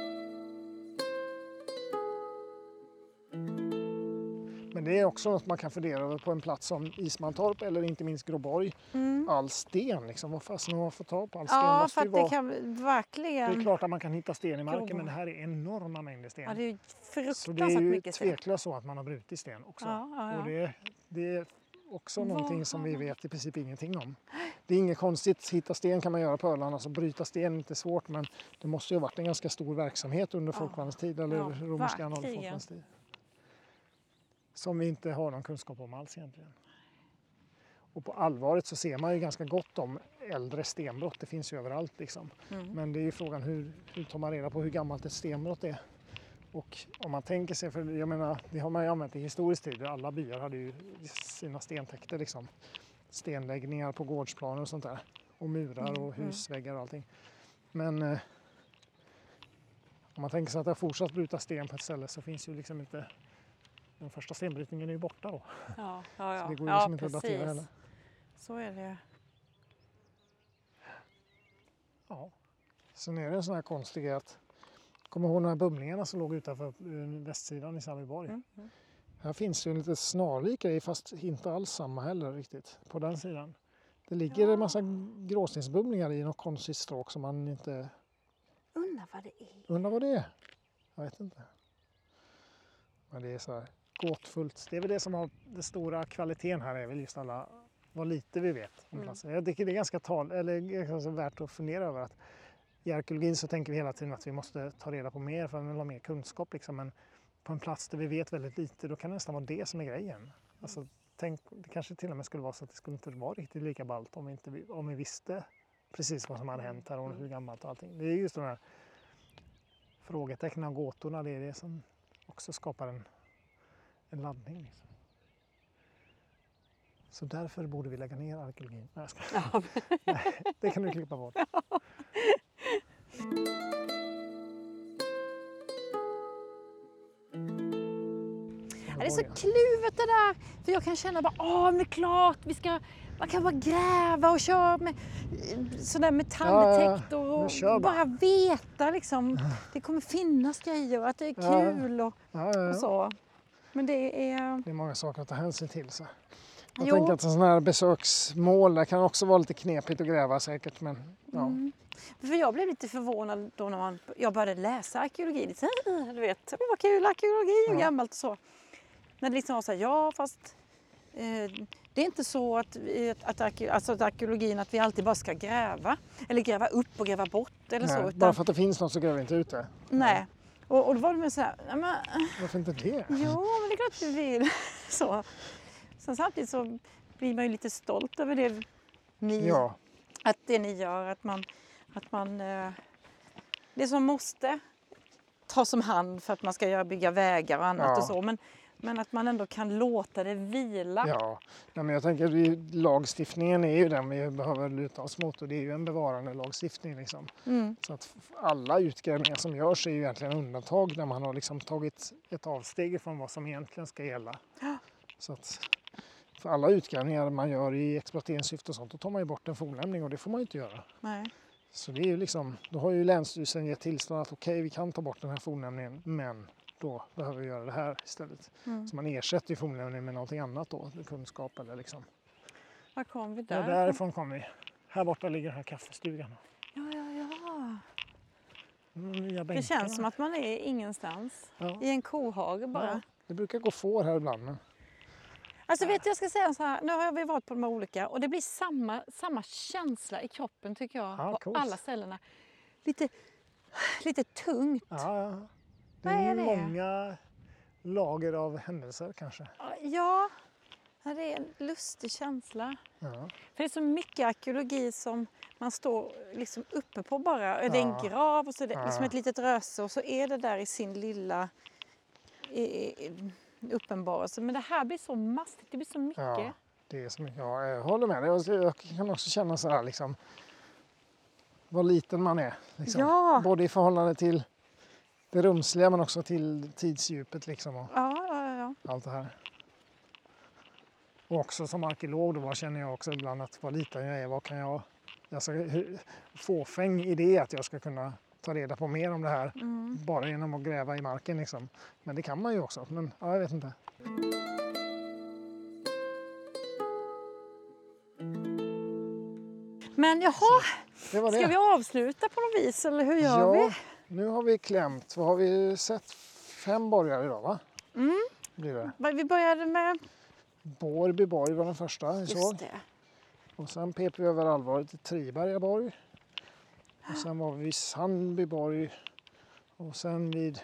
Det är också något man kan fundera över på en plats som Ismantorp eller inte minst Gråborg. Mm. All sten, liksom. vad fasen har man fått tag på all sten? Ja, måste för att det vara... kan Det är verkligen... klart att man kan hitta sten i marken Gråborg. men det här är enorma mängder sten. Ja, det är ju så det är fruktansvärt ju mycket sten. tveklöst så att man har brutit sten också. Ja, ja, ja. Och det, det är också Vad någonting som vi vet i princip ingenting om. Det är inget konstigt, hitta sten kan man göra på Öland, alltså bryta sten är inte svårt men det måste ju ha varit en ganska stor verksamhet under Ja. folkvandringens tid eller Ja, romerska verkligen. folkvandringens tid. Som vi inte har någon kunskap om alls egentligen. Och på allvaret så ser man ju ganska gott om äldre stenbrott, det finns ju överallt liksom. Mm. Men det är ju frågan hur, hur tar man reda på hur gammalt ett stenbrott är? Och om man tänker sig, för jag menar det har man ju använt i historisk tid, alla byar hade ju sina stentäkter liksom. Stenläggningar på gårdsplaner och sånt där. Och murar och Mm, mm. husväggar och allting. Men eh, om man tänker sig att det har fortsatt bryta sten på ett ställe så finns ju liksom inte den första stenbrytningen är ju borta då. Ja, ja, ja. Så det går ju ja liksom inte att datera precis. heller. Så är det. Ja. Sen är det en sån här konstig grej att Kommer ihåg de här bumlingarna som låg utanför eh, västsidan i Sandbyborg? Mm. Mm. Här finns det ju en lite snarlik grej fast inte alls samma heller riktigt på den sidan. Det ligger Ja. en massa gråstensbumlingar i något konstigt stråk som man inte Undrar vad det är. undrar vad det är. Jag vet inte. Men det är så här gåtfullt. Det är väl det som har den stora kvaliteten här är väl just alla vad lite vi vet om Mm. platsen. Jag tycker det är ganska tal, eller ganska värt att fundera över att i arkeologin så tänker vi hela tiden att vi måste ta reda på mer för att ha mer kunskap liksom. Men på en plats där vi vet väldigt lite då kan det nästan vara det som är grejen. Alltså, tänk, det kanske till och med skulle vara så att det skulle inte vara riktigt lika ballt om vi, inte, om vi visste precis vad som hade hänt här och hur gammalt och allting. Det är just de här frågetecknen och gåtorna, det är det som också skapar en, en laddning. Liksom. Så därför borde vi lägga ner arkeologin. Nej. Ja, Nej, det kan du klippa bort. det är så kluvet det där. För jag kan känna bara, åh men det är klart, vi ska, man kan bara gräva och köra med eh, sådär metalldetektor och kör bara. bara veta liksom. Det kommer finnas grejer och att det är Ja. kul och, Ja, ja, och ja. så. Men det är... Det är många saker att ta hänsyn till. Så. Jag Jo. tänker att sån här besöksmål, där kan också vara lite knepigt att gräva säkert. Men ja, Mm. För jag blev lite förvånad då när man, jag började läsa arkeologi. Lite, så här, du vet, oh, vad kul arkeologi och Ja. gammalt och så. När det liksom var så här, ja fast eh, det är inte så att, att, arke, alltså att arkeologin att vi alltid bara ska gräva. Eller gräva upp och gräva bort eller så. nej, Utan, bara för att det finns något så gräver vi inte ut det. nej. Och, och då var med så här, nej, men, Varför inte det? jo men det är klart vi vill. så. Sen samtidigt så blir man ju lite stolt över det ni Ja, att det ni gör, att man, att man eh, det som måste tas om hand för att man ska göra, bygga vägar och annat Ja. och så. Men, men att man ändå kan låta det vila. ja. Men jag tänker lagstiftningen är ju den vi behöver luta oss mot och det är ju en bevarande lagstiftning. Liksom. Mm. Så att alla utgrävningar som görs är ju egentligen undantag när man har liksom tagit ett avsteg från vad som egentligen ska gälla. Ja. Så att för alla utgrävningar man gör i exploateringssyfte och sånt, då tar man ju bort en fornlämning och det får man ju inte göra. Nej. Så det är ju liksom, då har ju Länsstyrelsen gett tillstånd att okej, vi kan ta bort den här fornlämningen, men då behöver vi göra det här istället. Mm. Så man ersätter fornlämningen med någonting annat då, kunskap eller liksom. Var kom vi Ja, där? därifrån kom vi. Här borta ligger den här kaffestugan. Ja, ja, ja. Nya Det känns som att man är ingenstans. Ja. I en kohage bara. Ja, det brukar gå får här ibland. Men... Alltså vet du, jag ska säga så här, nu har vi varit på de här olika och det blir samma, samma känsla i kroppen tycker jag Ja, på coolt. alla ställena. Lite, lite tungt. Ja, ja. Det är är det? många lager av händelser kanske. Ja, ja, det är en lustig känsla. Ja. För det är så mycket arkeologi som man står liksom uppe på bara. Det är en Ja. grav och så är det liksom Ja. ett litet röse och så är det där i sin lilla uppenbarelse. Men det här blir så mastigt, det blir så mycket. Ja, det är så mycket. Ja, jag håller med dig. Jag- Jag kan också känna så här liksom vad liten man är. Liksom. Ja. Både i förhållande till det rumsliga men också till tidsdjupet liksom och Ja, ja, ja. allt det här. Och också som arkeolog då känner jag också ibland att vad liten jag är, vad kan jag... Alltså, hur- fåfäng idé att jag ska kunna ta reda på mer om det här Mm. bara genom att gräva i marken liksom. Men det kan man ju också. Men ja, jag vet inte. Men jaha, Det det. ska vi avsluta på något vis eller hur gör ja, vi? Nu har vi klämt. Vad har vi sett? Fem borgar idag va? Mm. Blir det. Vi började med... Borgby borg var den första vi såg. Och sen pep vi över allvaret till Triberga borg. Och sen var vi vid Sandby borg. Och sen vid.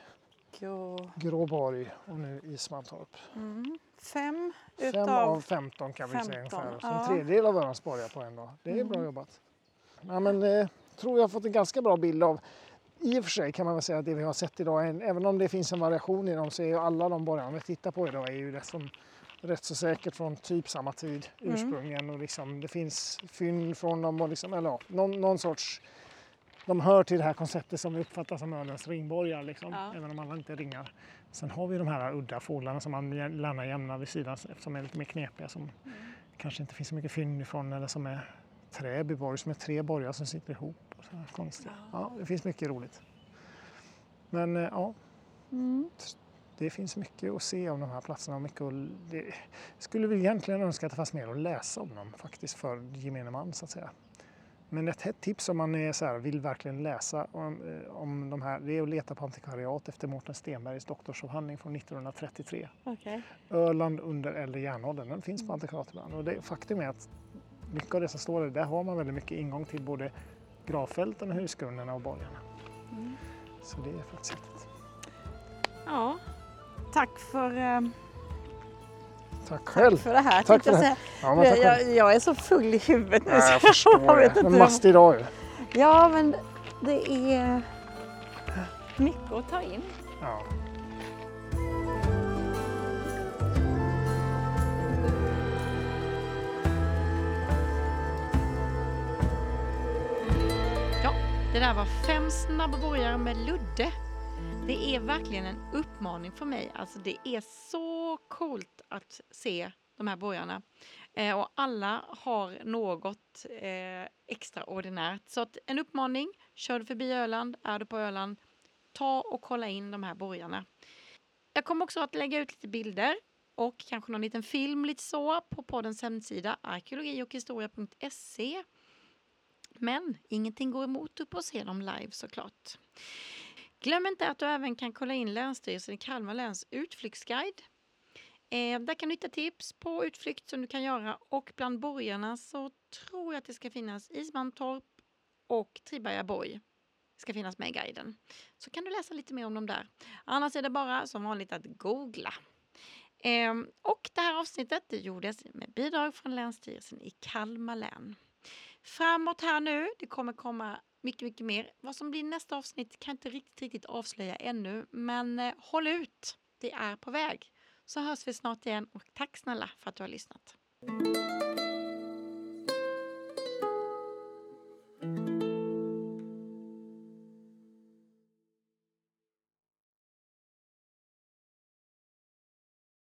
Gråborg och nu Ismantorp. Mm. Fem Fem utav... av 15 kan vi säga 15, ungefär. Så en tredjedel av Ölands borgar på en dag. Det är bra Mm. jobbat. Ja, men, eh, tror jag har fått en ganska bra bild av i och för sig kan man väl säga att det vi har sett idag, även om det finns en variation i dem så är ju alla de borgarna vi tittar på idag är ju rätt, som, rätt så säkert från typ samma tid Mm. ursprungligen och liksom, det finns fynd från dem och liksom, eller ja, någon, någon sorts de hör till det här konceptet som vi uppfattar som Ölands ringborgar, liksom, Ja. även om alla inte ringar. Sen har vi de här udda fåglarna som man gärna jämnar vid sidan eftersom de är lite mer knepiga som kanske inte finns så mycket fynd ifrån eller som är Träbyborg som är tre borgar som sitter ihop. Och så här konstiga. Ja, det finns mycket roligt. Men eh, ja, Mm. det finns mycket att se om de här platserna. och Mycket att, det, skulle väl egentligen önska att det fanns mer att läsa om dem faktiskt för gemene man så att säga. Men ett tips om man är så här, vill verkligen läsa om, eh, om de här, det är att leta på antikvariat efter Mårten Stenbergs doktorsavhandling från 1933. Okej. Öland under äldre järnåldern, den finns på antikvariat ibland. Och det, faktum är att mycket av det som står där, där har man väldigt mycket ingång till både gravfälten, och husgrunderna och borgarna. Mm. Så det är faktiskt häftigt. Ja. Tack för, eh, Tack själv! för det här. Tack för jag det. säga. Ja, men tack jag, jag, jag är så full i huvudet nu. Ja, jag förstår jag vet det. inte En hur- mastig dag ju. Ja, men det är mycket att ta in. Ja. Det där var fem snabba borgare med Ludde. Det är verkligen en uppmaning för mig. Alltså det är så coolt att se de här borgarna. Eh, och alla har något eh, extraordinärt. Så att en uppmaning, kör du förbi Öland, är du på Öland, ta och kolla in de här borgarna. Jag kommer också att lägga ut lite bilder och kanske någon liten film lite så på poddens hemsida arkeologi och historia.se. Men ingenting går emot upp och se dem live såklart. Glöm inte att du även kan kolla in Länsstyrelsen i Kalmar läns utflyktsguide. Eh, där kan du hitta tips på utflykt som du kan göra och bland borgarna så tror jag att det ska finnas Ismantorp och Triberga borg. ska finnas med i guiden. Så kan du läsa lite mer om dem där. Annars är det bara som vanligt att googla. Eh, och det här avsnittet det gjordes med bidrag från Länsstyrelsen i Kalmar län. Framåt här nu, det kommer komma mycket, mycket mer. Vad som blir nästa avsnitt kan jag inte riktigt, riktigt avslöja ännu, men eh, håll ut. Det är på väg. Så hörs vi snart igen och tack snälla för att du har lyssnat.